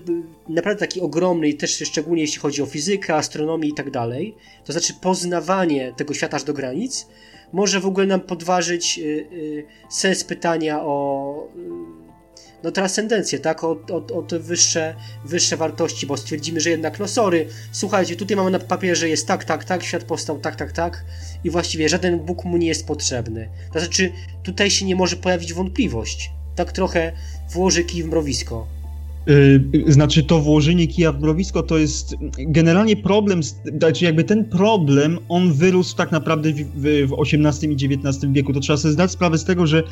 naprawdę taki ogromny i też szczególnie jeśli chodzi o fizykę, astronomię i tak dalej, to znaczy poznawanie tego świata aż do granic, może w ogóle nam podważyć y, sens pytania o no, transcendencję, tak? O, o, o te wyższe, wyższe wartości, bo stwierdzimy, że jednak, no sorry, słuchajcie, tutaj mamy na papierze jest tak, tak, tak, świat powstał tak, tak, tak i właściwie żaden Bóg mu nie jest potrzebny. To znaczy, tutaj się nie może pojawić wątpliwość. Tak trochę włoży kij w mrowisko. Yy, znaczy to włożenie kija w mrowisko to jest generalnie problem, znaczy jakby ten problem, on wyrósł tak naprawdę w, w, XVIII i XIX wieku. To trzeba sobie zdać sprawę z tego, że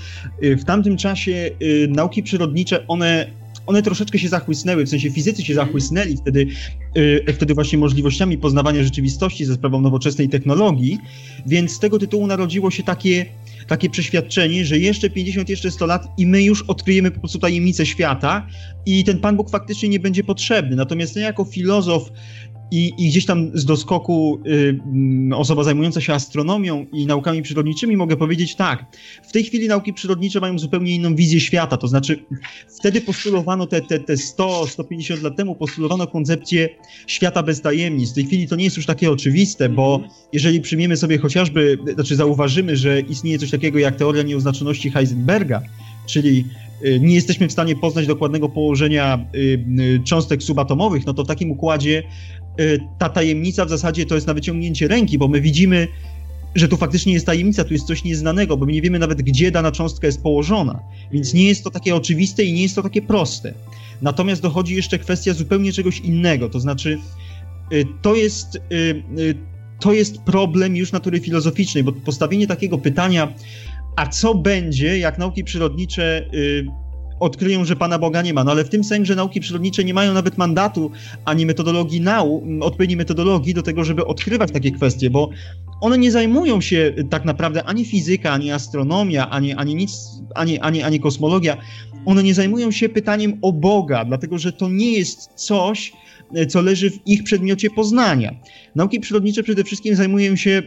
y, w tamtym czasie y, nauki przyrodnicze, one one troszeczkę się zachłysnęły, w sensie fizycy się zachłysnęli wtedy, yy, wtedy właśnie możliwościami poznawania rzeczywistości ze sprawą nowoczesnej technologii, więc z tego tytułu narodziło się takie, takie przeświadczenie, że jeszcze 50, jeszcze 100 lat i my już odkryjemy po prostu tajemnicę świata i ten Pan Bóg faktycznie nie będzie potrzebny. Natomiast ja jako filozof i, I, gdzieś tam z doskoku y, mm, osoba zajmująca się astronomią i naukami przyrodniczymi mogę powiedzieć tak. W tej chwili nauki przyrodnicze mają zupełnie inną wizję świata. To znaczy, wtedy postulowano te, te, te 100-150 lat temu, postulowano koncepcję świata bez tajemnic. W tej chwili to nie jest już takie oczywiste, bo mhm. jeżeli przyjmiemy sobie chociażby, znaczy zauważymy, że istnieje coś takiego jak teoria nieoznaczoności Heisenberga, czyli y, nie jesteśmy w stanie poznać dokładnego położenia y, y, cząstek subatomowych, no to w takim układzie ta tajemnica w zasadzie to jest na wyciągnięcie ręki, bo my widzimy, że tu faktycznie jest tajemnica, tu jest coś nieznanego, bo my nie wiemy nawet, gdzie dana cząstka jest położona. Więc nie jest to takie oczywiste i nie jest to takie proste. Natomiast dochodzi jeszcze kwestia zupełnie czegoś innego, to znaczy y, to jest, y, to jest problem już natury filozoficznej, bo postawienie takiego pytania, a co będzie, jak nauki przyrodnicze odkryją, że Pana Boga nie ma. No ale w tym sensie, nauki przyrodnicze nie mają nawet mandatu ani metodologii nau, odpowiedniej metodologii do tego, żeby odkrywać takie kwestie, bo one nie zajmują się tak naprawdę ani fizyka, ani astronomia, ani, ani nic, ani, ani, ani kosmologia. One nie zajmują się pytaniem o Boga, dlatego że to nie jest coś, co leży w ich przedmiocie poznania. Nauki przyrodnicze przede wszystkim zajmują się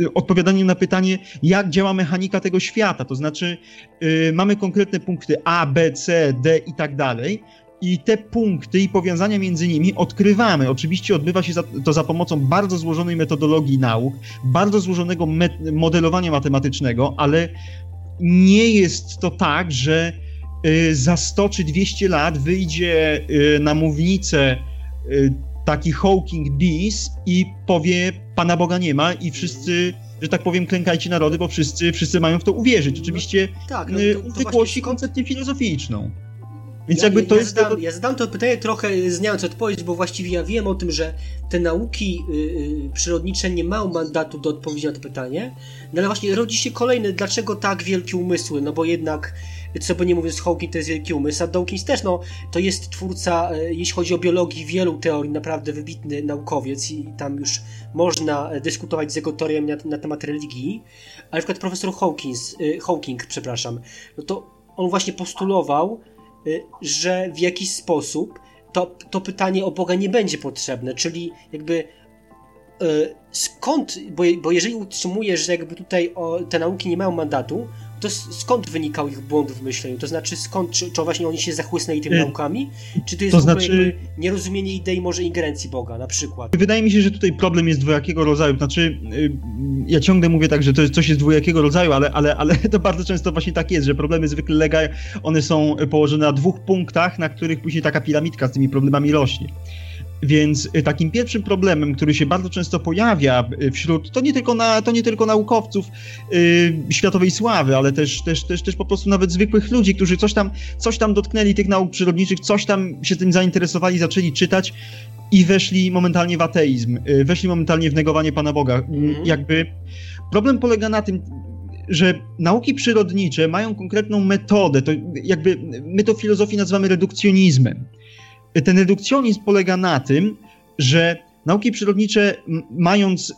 y, odpowiadaniem na pytanie, jak działa mechanika tego świata, to znaczy y, mamy konkretne punkty A, B, C, D i tak dalej, i te punkty i powiązania między nimi odkrywamy. Oczywiście odbywa się to za pomocą bardzo złożonej metodologii nauk, bardzo złożonego modelowania matematycznego, ale nie jest to tak, że za 100 czy 200 lat wyjdzie na mównicę Y, taki Hawking Beast i powie Pana Boga nie ma i wszyscy, że tak powiem, klękajcie narody, bo wszyscy, wszyscy mają w to uwierzyć. Oczywiście no, tak, no, y, to, to koncepcję filozoficzną. Więc ja, jakby to ja jest. Zadam, Ja zadam to pytanie trochę znając odpowiedź, bo właściwie ja wiem o tym, że te nauki yy, przyrodnicze nie mają mandatu do odpowiedzi na to pytanie, no ale właśnie rodzi się kolejne, dlaczego tak wielkie umysły? No bo jednak co by nie mówiąc, Hawking to jest wielki umysł, a Dawkins też, no, to jest twórca, e, jeśli chodzi o biologii, wielu teorii, naprawdę wybitny naukowiec i tam już można e, dyskutować z jego teoriami na, na temat religii, ale na przykład profesor Hawkins, e, Hawking, przepraszam, no to on właśnie postulował, że w jakiś sposób to, to pytanie o Boga nie będzie potrzebne, czyli jakby skąd, bo, bo jeżeli utrzymujesz, że jakby tutaj o, te nauki nie mają mandatu, to skąd wynikał ich błąd w myśleniu? To znaczy skąd, czy, czy właśnie oni się zachłysnęli tymi y, naukami? Czy to jest to znaczy... nierozumienie idei może ingerencji Boga na przykład? Wydaje mi się, że tutaj problem jest dwojakiego rodzaju. Znaczy, y, ja ciągle mówię tak, że to jest, coś jest dwojakiego rodzaju, ale, ale, ale [LAUGHS] to bardzo często właśnie tak jest, że problemy zwykle legają, one są położone na dwóch punktach, na których później taka piramidka z tymi problemami rośnie. Więc y, takim pierwszym problemem, który się bardzo często pojawia y, wśród, to nie tylko, na, to nie tylko naukowców yy, światowej sławy, ale też, też, też, też po prostu nawet zwykłych ludzi, którzy coś tam, coś tam dotknęli tych nauk przyrodniczych, coś tam się tym zainteresowali, zaczęli czytać i weszli momentalnie w ateizm, yy, weszli momentalnie w negowanie Pana Boga. Mm. Jakby problem polega na tym, że nauki przyrodnicze mają konkretną metodę, to jakby my to w filozofii nazywamy redukcjonizmem ten redukcjonizm polega na tym, że nauki przyrodnicze, mając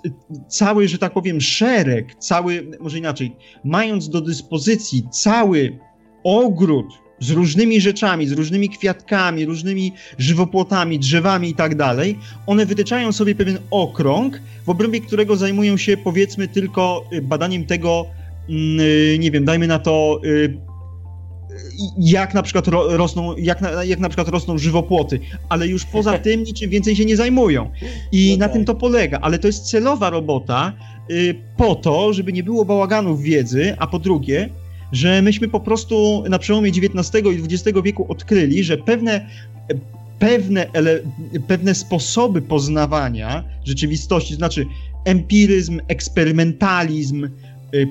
cały, że tak powiem, szereg, cały, może inaczej, mając do dyspozycji cały ogród z różnymi rzeczami, z różnymi kwiatkami, różnymi żywopłotami, drzewami i tak dalej, one wytyczają sobie pewien okrąg, w obrębie którego zajmują się powiedzmy tylko badaniem tego, nie wiem, dajmy na to y, jak na przykład rosną, jak na, jak na przykład rosną żywopłoty, ale już poza [LAUGHS] tym niczym więcej się nie zajmują. I no na tak. tym to polega, ale to jest celowa robota y, po to, żeby nie było bałaganów wiedzy, a po drugie, że myśmy po prostu na przełomie XIX i XX wieku odkryli, że pewne pewne, ele, pewne sposoby poznawania rzeczywistości, to znaczy empiryzm, eksperymentalizm,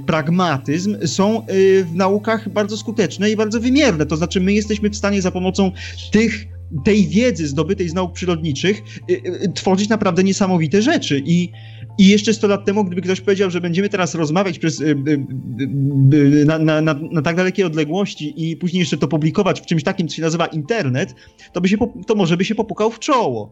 pragmatyzm są y, w naukach bardzo skuteczne i bardzo wymierne. To znaczy, my jesteśmy w stanie za pomocą tych tej wiedzy zdobytej z nauk przyrodniczych tworzyć naprawdę niesamowite rzeczy. I, i jeszcze 100 lat temu, gdyby ktoś powiedział, że będziemy teraz rozmawiać przez, na, na, na, na tak dalekie odległości i później jeszcze to publikować w czymś takim, co się nazywa internet, to, by się, to może by się popukał w czoło.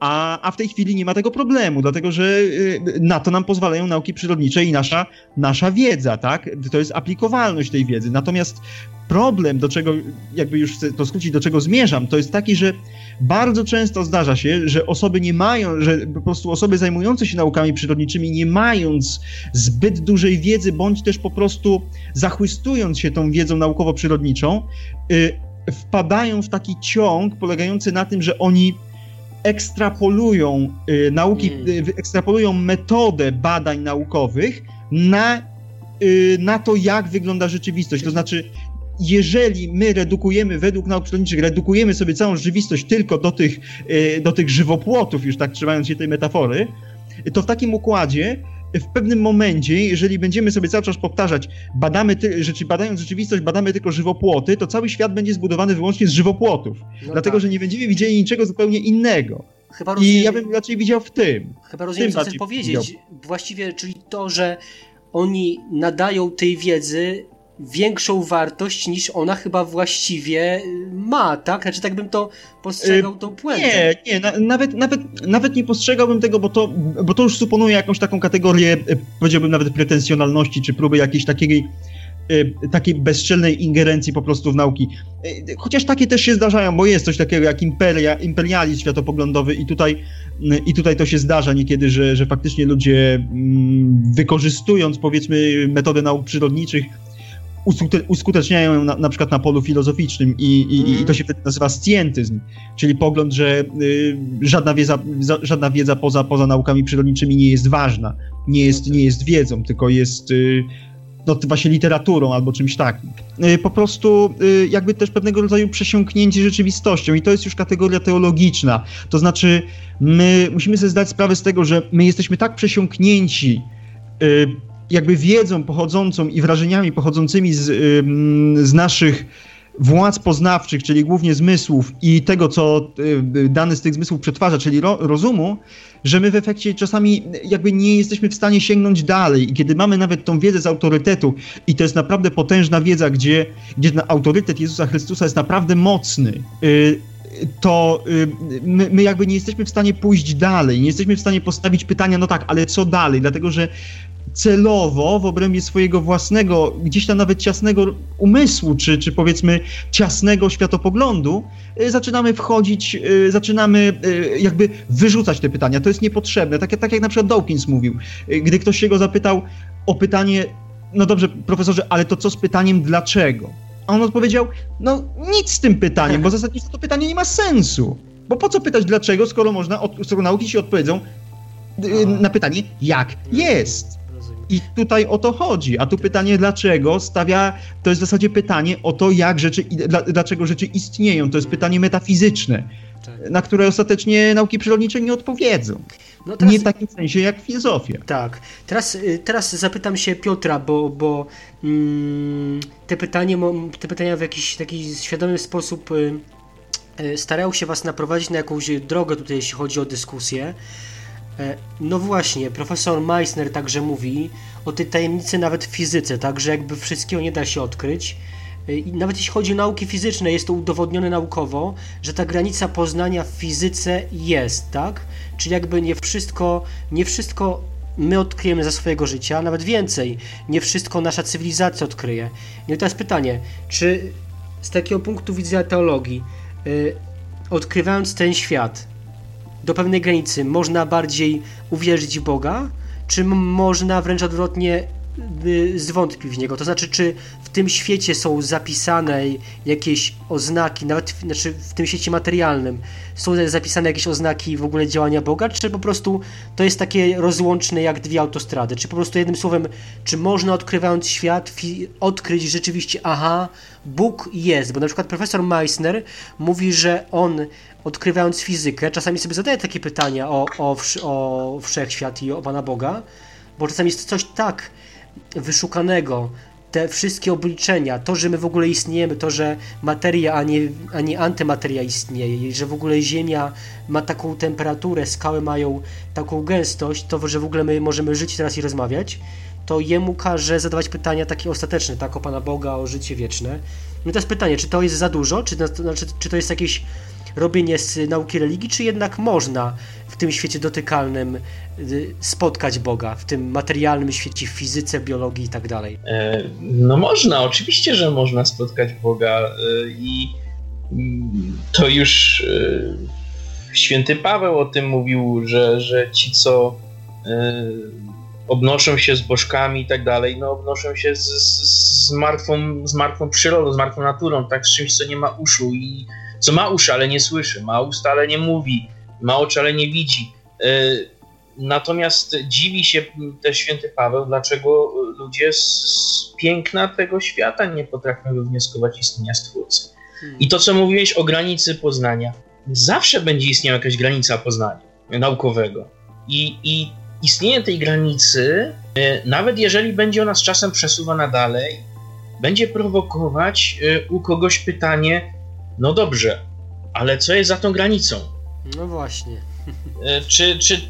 A, a w tej chwili nie ma tego problemu, dlatego że y, na to nam pozwalają nauki przyrodnicze i nasza, nasza wiedza, tak? To jest aplikowalność tej wiedzy. Natomiast problem, do czego, jakby już chcę to skrócić, do czego zmierzam, to jest taki, że bardzo często zdarza się, że osoby nie mają, że po prostu osoby zajmujące się naukami przyrodniczymi, nie mając zbyt dużej wiedzy, bądź też po prostu zachwystując się tą wiedzą naukowo-przyrodniczą, y, wpadają w taki ciąg polegający na tym, że oni ekstrapolują y, nauki, mm. y, ekstrapolują metodę badań naukowych na, y, na to, jak wygląda rzeczywistość. To znaczy, jeżeli my redukujemy, według nauk przyrodniczych, redukujemy sobie całą rzeczywistość tylko do tych, do tych żywopłotów, już tak trzymając się tej metafory, to w takim układzie w pewnym momencie, jeżeli będziemy sobie cały czas powtarzać, badamy ty, rzeczy, badając rzeczywistość, badamy tylko żywopłoty, to cały świat będzie zbudowany wyłącznie z żywopłotów. No dlatego, tak. że nie będziemy widzieli niczego zupełnie innego. Chyba rozumiem, I ja bym raczej widział w tym. Chyba rozumiem, co chcesz powiedzieć. Widział. Właściwie, czyli to, że oni nadają tej wiedzy większą wartość niż ona chyba właściwie ma, tak? Znaczy tak bym to postrzegał tą puentę. Nie, nie, na, nawet, nawet, nawet nie postrzegałbym tego, bo to, bo to już suponuje jakąś taką kategorię, e, powiedziałbym nawet pretensjonalności, czy próby jakiejś takiej takiej bezczelnej ingerencji po prostu w nauki. Chociaż takie też się zdarzają, bo jest coś takiego jak imperia, imperializm światopoglądowy i tutaj, i tutaj to się zdarza niekiedy, że, że faktycznie ludzie mm, wykorzystując powiedzmy metody nauk przyrodniczych uskuteczniają ją na, na przykład na polu filozoficznym i, i, mm. i, to mhm. się wtedy nazywa scjentyzm, czyli pogląd, że y, żadna, wiedza, za, żadna wiedza poza, poza naukami przyrodniczymi nie jest ważna, nie jest, nie jest wiedzą, tylko jest y, no, właśnie literaturą albo czymś takim. Y, po prostu y, jakby też pewnego rodzaju przesiąknięcie rzeczywistością i to jest już kategoria teologiczna, to znaczy my musimy sobie zdać sprawę z tego, że my jesteśmy tak przesiąknięci y, jakby wiedzą pochodzącą i wrażeniami pochodzącymi z, z naszych władz poznawczych, czyli głównie zmysłów i tego, co y, dany z tych zmysłów przetwarza, czyli ro, rozumu, że my w efekcie czasami jakby nie jesteśmy w stanie sięgnąć dalej. I kiedy mamy nawet tą wiedzę z autorytetu, i to jest naprawdę potężna wiedza, gdzie, gdzie ten autorytet Jezusa Chrystusa jest naprawdę mocny, y, to y, my, my, jakby nie jesteśmy w stanie pójść dalej, nie jesteśmy w stanie postawić pytania, no tak, ale co dalej? Dlatego, że celowo w obrębie swojego własnego, gdzieś tam nawet ciasnego umysłu, czy, czy powiedzmy ciasnego światopoglądu, y, zaczynamy wchodzić, y, zaczynamy y, jakby wyrzucać te pytania. To jest niepotrzebne. Tak, tak jak na przykład Dawkins mówił. Gdy ktoś się go zapytał o pytanie, no dobrze, profesorze, ale to co z pytaniem dlaczego? A on odpowiedział, no nic z tym pytaniem, bo zasadniczo to pytanie nie ma sensu. Bo po co pytać dlaczego, skoro można, skoro nauki się odpowiedzą na pytanie jak jest. I tutaj o to chodzi. A tu pytanie dlaczego stawia, to jest w zasadzie pytanie o to, jak rzeczy, dlaczego rzeczy istnieją. To jest pytanie metafizyczne, tak. na które ostatecznie nauki przyrodnicze nie odpowiedzą. No teraz, nie w takim sensie jak filozofia. Tak. Teraz, y, teraz zapytam się Piotra, bo, bo mm, te, pytanie, te pytania w jakiś taki świadomy sposób y, y, starają się Was naprowadzić na jakąś drogę tutaj, jeśli chodzi o dyskusję. E, no właśnie, profesor Meissner także mówi o tej tajemnicy nawet w fizyce, tak, że jakby wszystkiego nie da się odkryć. E, I nawet jeśli chodzi o nauki fizyczne, jest to udowodnione naukowo, że ta granica poznania w fizyce jest, tak? Czyli jakby nie wszystko, nie wszystko my odkryjemy za swojego życia, nawet więcej, nie wszystko nasza cywilizacja odkryje. No i teraz pytanie, czy z takiego punktu widzenia teologii, yy, odkrywając ten świat, do pewnej granicy można bardziej uwierzyć w Boga, czy można wręcz odwrotnie y, zwątpić w niego. To znaczy, czy tym świecie są zapisane jakieś oznaki, nawet w, znaczy w tym świecie materialnym, są zapisane jakieś oznaki w ogóle działania Boga, czy po prostu to jest takie rozłączne jak dwie autostrady? Czy po prostu jednym słowem, czy można odkrywając świat odkryć rzeczywiście, aha, Bóg jest? Bo na przykład profesor Meissner mówi, że on odkrywając fizykę, czasami sobie zadaje takie pytania o, o, o wszechświat i o Pana Boga, bo czasami jest coś tak wyszukanego, te wszystkie obliczenia, to, że my w ogóle istniejemy, to, że materia, a nie, a nie antymateria istnieje, że w ogóle Ziemia ma taką temperaturę, skały mają taką gęstość, to, że w ogóle my możemy żyć teraz i rozmawiać, to jemu każe zadawać pytania takie ostateczne, tak, o Pana Boga, o życie wieczne. No i teraz pytanie, czy to jest za dużo, czy, znaczy, czy to jest jakieś robienie z nauki religii, czy jednak można w tym świecie dotykalnym y, spotkać Boga, w tym materialnym świecie, w fizyce, biologii i tak dalej? E, no można, oczywiście, że można spotkać Boga e, i mm, to już e, święty Paweł o tym mówił, że, że ci, co obnoszą się z bożkami i tak dalej, no obnoszą się z, z, z, martwą, z martwą przyrodą, z martwą naturą, tak z czymś, co nie ma uszu i co ma uszy, ale nie słyszy, ma usta, ale nie mówi, ma oczy, ale nie widzi. E, natomiast dziwi się też święty Paweł, dlaczego ludzie z piękna tego świata nie potrafią wywnioskować istnienia Stwórcy. Hmm. I to, co mówiłeś o granicy poznania, zawsze będzie istniała jakaś granica poznania naukowego. I, i istnienie tej granicy, e, nawet jeżeli będzie ona z czasem przesuwana dalej, będzie prowokować e, u kogoś pytanie, no dobrze, ale co jest za tą granicą? No właśnie. E, czy, czy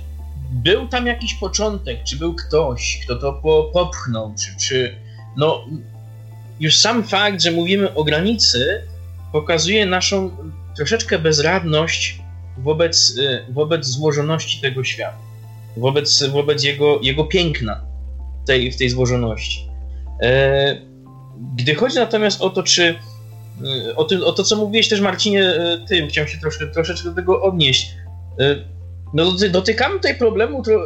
był tam jakiś początek? Czy był ktoś, kto to popchnął? Czy, czy no już sam fakt, że mówimy o granicy, pokazuje naszą troszeczkę bezradność wobec, wobec złożoności tego świata wobec, wobec jego, jego piękna tej, w tej złożoności. E, gdy chodzi natomiast o to, czy e, o, ty, o to, co mówiłeś też Marcinie, e, tym, chciałem się troszkę, troszeczkę do tego odnieść. No, dotykamy tutaj problemu tro,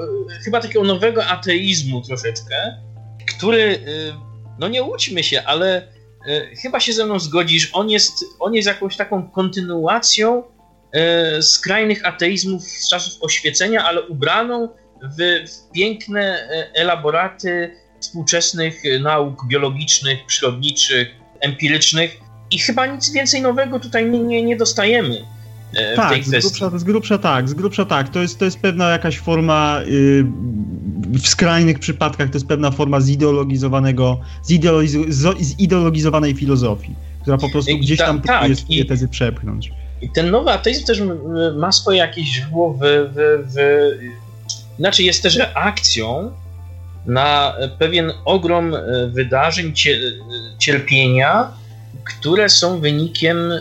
chyba takiego nowego ateizmu troszeczkę, który, no nie łudźmy się, ale chyba się ze mną zgodzisz, on jest, on jest jakąś taką kontynuacją skrajnych ateizmów z czasów oświecenia, ale ubraną w, w piękne elaboraty współczesnych nauk biologicznych, przyrodniczych, empirycznych i chyba nic więcej nowego tutaj nie, nie, nie dostajemy. E, tak, z grubsza, z grubsza, tak, z grubsza tak. To jest, to jest pewna jakaś forma, yy, w skrajnych przypadkach to jest pewna forma zideologizowanego, zideologiz zideologizowanej filozofii, która po prostu gdzieś ta, tam tak, próbuje tezy przepchnąć. I ten nowy ateizm też ma swoje jakieś źródło w, w, w Inaczej jest też reakcją na pewien ogrom e, wydarzeń, cierpienia, które są wynikiem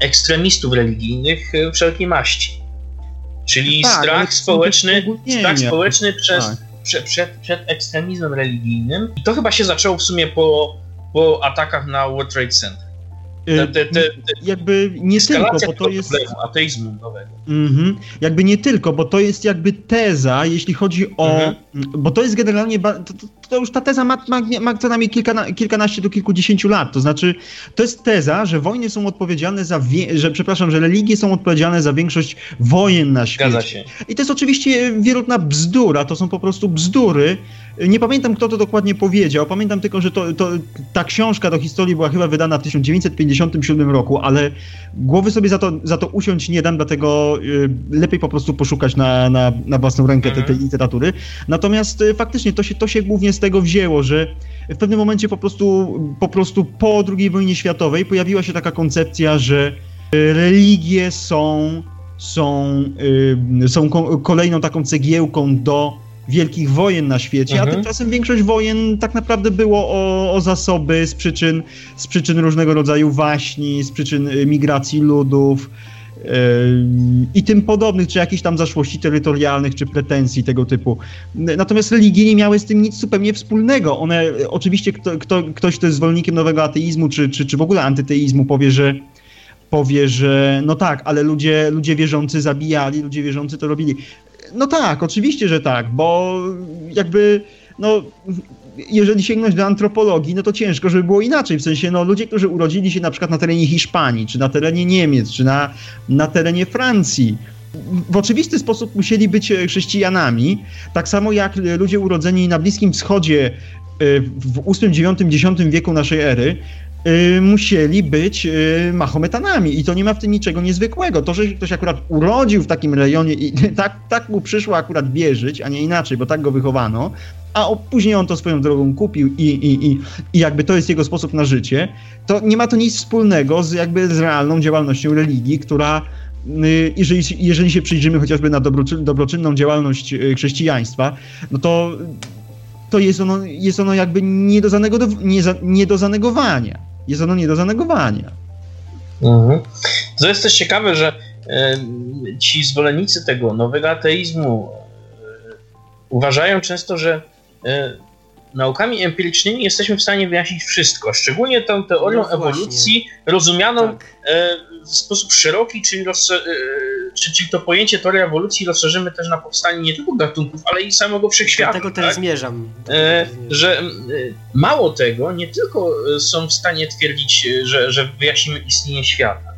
ekstremistów religijnych e, wszelkiej maści. Czyli tak, strach społeczny, strach społeczny przez, tak. przed, przed, przed ekstremizmem religijnym. I to chyba się zaczęło w sumie po, po atakach na World Trade Center. Te, te, te, jakby nie tylko, bo to jest. ateizmu nowego. Mhm. Jakby nie tylko, bo to jest jakby teza, jeśli chodzi o. Mhm. Bo to jest generalnie. To, to, to, już ta teza ma, ma, ma co najmniej kilka, kilkanaście do kilkudziesięciu lat. To znaczy, to jest teza, że wojny są odpowiedzialne za. Wie, że, przepraszam, że religie są odpowiedzialne za większość wojen na świecie. Zgadza się. I to jest oczywiście wierutna bzdura, to są po prostu bzdury. Nie pamiętam, kto to dokładnie powiedział. Pamiętam tylko, że to, to, ta książka do historii była chyba wydana w 1957 roku, ale głowy sobie za to, za to usiąść nie dam, dlatego y, lepiej po prostu poszukać na, na, na własną rękę tej, tej mhm. literatury. Natomiast y, faktycznie to się, to się głównie z tego wzięło, że w pewnym momencie po prostu, po prostu po II wojnie światowej pojawiła się taka koncepcja, że y, religie są, są, są kolejną taką cegiełką do wielkich wojen na świecie, mhm. a tymczasem większość wojen tak naprawdę było o, o zasoby z przyczyn, z przyczyn różnego rodzaju waśni, z przyczyn y, migracji ludów yy, i tym podobnych, czy jakichś tam zaszłości terytorialnych, czy pretensji tego typu. Natomiast religie nie miały z tym nic zupełnie wspólnego. One, oczywiście kto, kto, ktoś, kto jest zwolennikiem nowego ateizmu, czy, czy, czy w ogóle antyteizmu powie, że powie, że no tak, ale ludzie, ludzie wierzący zabijali, ludzie wierzący to robili. No tak, oczywiście, że tak, bo jakby, no, jeżeli sięgnąć do antropologii, no to ciężko, żeby było inaczej. W sensie, no, ludzie, którzy urodzili się na przykład na terenie Hiszpanii, czy na terenie Niemiec, czy na, na terenie Francji, w oczywisty sposób musieli być chrześcijanami, tak samo jak ludzie urodzeni na Bliskim Wschodzie e, w VIII, IX, X wieku naszej ery musieli być y, Mahometanami i to nie ma w tym niczego niezwykłego. To, że ktoś akurat urodził w takim rejonie i [LAUGHS] tak, tak mu przyszło akurat wierzyć, a nie inaczej, bo tak go wychowano, a później on to swoją drogą kupił i, i, i, i jakby to jest jego sposób na życie, to nie ma to nic wspólnego z jakby z realną działalnością religii, która y, jeżeli, jeżeli się przyjrzymy chociażby na dobroczyn, dobroczynną działalność y, chrześcijaństwa, no to, to jest, ono, jest ono jakby nie do, zanego, nie, nie do zanegowania. Jest ono nie do zanegowania. Mhm. To jest też ciekawe, że ci zwolennicy tego nowego ateizmu e, uważają często, że e, naukami empirycznymi jesteśmy w stanie wyjaśnić wszystko, szczególnie tą teorią no ewolucji rozumianą tak. E, w sposób szeroki, czyli, czyli to pojęcie teorii ewolucji rozszerzymy też na powstanie nie tylko gatunków, ale i samego wszechświata. Do tego też tak? zmierzam. Że mało tego, nie tylko są w stanie twierdzić, że, że wyjaśnimy istnienie świata,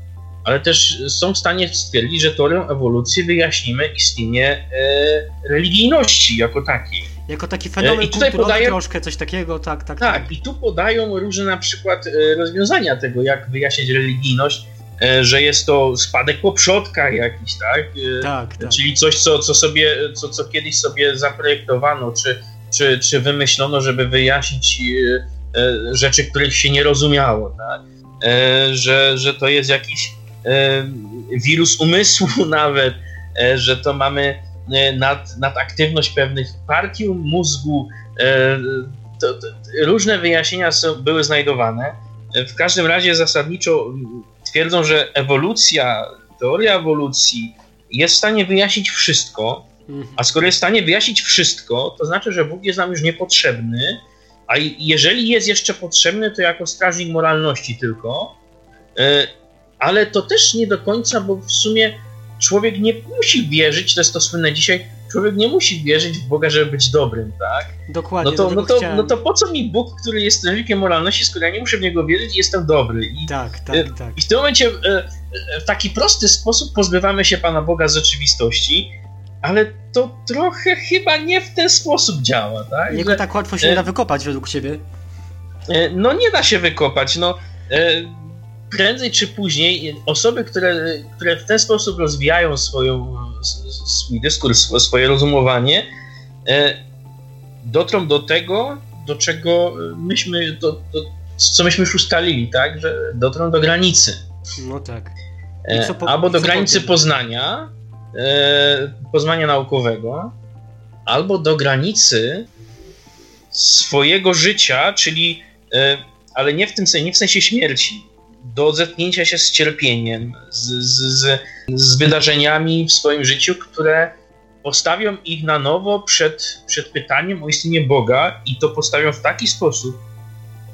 ale też są w stanie stwierdzić, że teorią ewolucji wyjaśnimy istnienie e, religijności jako takiej. Jako taki fenomen e, I tutaj podaję, troszkę, coś takiego, tak, tak, tak. Tak, i tu podają różne na przykład e, rozwiązania tego, jak wyjaśnić religijność, e, że jest to spadek po przodkach jakiś, tak? Tak, tak. Czyli coś, co, co sobie, co, co kiedyś sobie zaprojektowano, czy, czy, czy wymyślono, żeby wyjaśnić rzeczy, których się nie rozumiało, tak? że, że to jest jakiś wirus umysłu [LAUGHS] nawet, e, że to mamy e, nad, nadaktywność pewnych partium mózgu. E, to, to, różne wyjaśnienia są, były znajdowane. W każdym razie zasadniczo twierdzą, że ewolucja, teoria ewolucji jest w stanie wyjaśnić wszystko, mhm. a skoro jest w stanie wyjaśnić wszystko, to znaczy, że Bóg jest nam już niepotrzebny, a jeżeli jest jeszcze potrzebny, to jako strażnik moralności tylko ale to też nie do końca, bo w sumie człowiek nie musi wierzyć, to jest to słynne dzisiaj, człowiek nie musi wierzyć w Boga, żeby być dobrym, tak? Dokładnie. No to, no to, no to po co mi Bóg, który jest strażnikiem moralności, skoro ja nie muszę w niego wierzyć i jestem dobry? I, tak, tak, e, tak. I w tym momencie e, e, w taki prosty sposób pozbywamy się Pana Boga z rzeczywistości, ale to trochę chyba nie w ten sposób działa, tak? Jego tak łatwo się nie da wykopać według ciebie. No nie da się wykopać, no prędzej czy później osoby, które, które w ten sposób rozwijają swoją, swój dyskurs, swoje rozumowanie, e, dotrą do tego, do czego myśmy, do, do, co myśmy już ustalili, tak? Że dotrą do granicy. No tak. E, po, albo do granicy poznania, e, poznania naukowego, albo do granicy swojego życia, czyli ale nie w tym sensie, nie w sensie śmierci, do zetknięcia się z cierpieniem, z, z, z wydarzeniami w swoim życiu, które postawią ich na nowo przed, przed pytaniem o istnienie Boga i to postawią w taki sposób,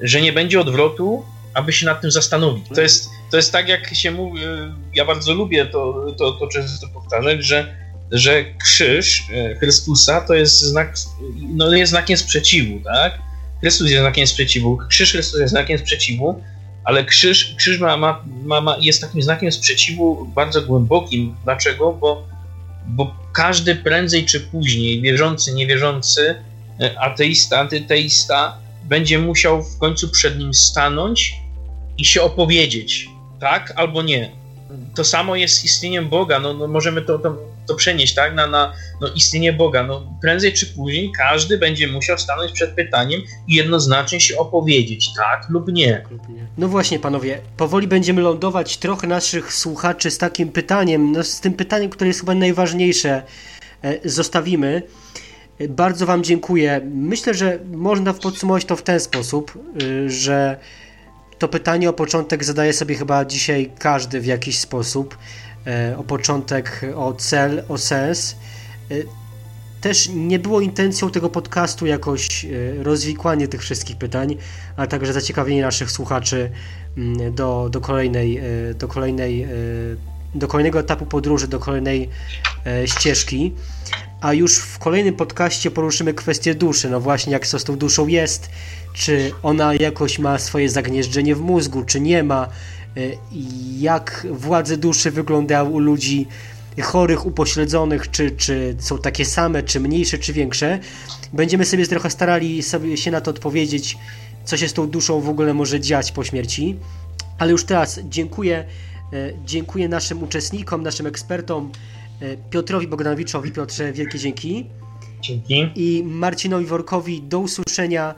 że nie będzie odwrotu, aby się nad tym zastanowić. To jest, to jest tak, jak się mówi, ja bardzo lubię to, to, to często powtarzać, że, że krzyż e, Chrystusa to jest znak, no jest znakiem sprzeciwu, tak? Chrystus jest znakiem sprzeciwu, krzyż Chrystusa jest znakiem sprzeciwu, ale krzyż, krzyż ma, ma, ma, jest takim znakiem sprzeciwu bardzo głębokim. Dlaczego? Bo, bo każdy prędzej czy później, wierzący, niewierzący, e, ateista, antyteista, będzie musiał w końcu przed nim stanąć i się opowiedzieć, tak albo nie to samo jest z istnieniem Boga. No, no możemy to, to, to, przenieść tak, na, na no, istnienie Boga. No, prędzej czy później każdy będzie musiał stanąć przed pytaniem i jednoznacznie się opowiedzieć, tak lub nie. No właśnie, panowie, powoli będziemy lądować trochę naszych słuchaczy z takim pytaniem, no, z tym pytaniem, które jest chyba najważniejsze. E, zostawimy. Bardzo Wam dziękuję. Myślę, że można podsumować to w ten sposób, e, że to pytanie o początek zadaje sobie chyba dzisiaj każdy w jakiś sposób. E, o początek, o cel, o sens. E, też nie było intencją tego podcastu jakoś e, rozwikłanie tych wszystkich pytań, a także zaciekawienie naszych słuchaczy mm, do, do kolejnej, do kolejnej do kolejnego etapu podróży, do kolejnej ścieżki. A już w kolejnym podcaście poruszymy kwestię duszy. No właśnie, jak co z tą duszą jest, czy ona jakoś ma swoje zagnieżdżenie w mózgu, czy nie ma, jak władze duszy wyglądały u ludzi chorych, upośledzonych, czy, czy są takie same, czy mniejsze, czy większe. Będziemy sobie trochę starali sobie się na to odpowiedzieć, co się z tą duszą w ogóle może dziać po śmierci. Ale już teraz dziękuję, e, dziękuję naszym uczestnikom, naszym ekspertom, e, Piotrowi Bogdanowiczowi. Piotrze, wielkie dzięki. Dzięki. I Marcinowi Workowi do usłyszenia.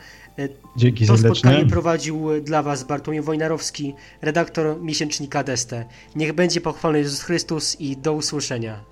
Dzięki To serdeczne. spotkanie prowadził dla Was Bartłomiej Wojnarowski, redaktor miesięcznika Deste. Niech będzie pochwalony Jezus Chrystus i do usłyszenia.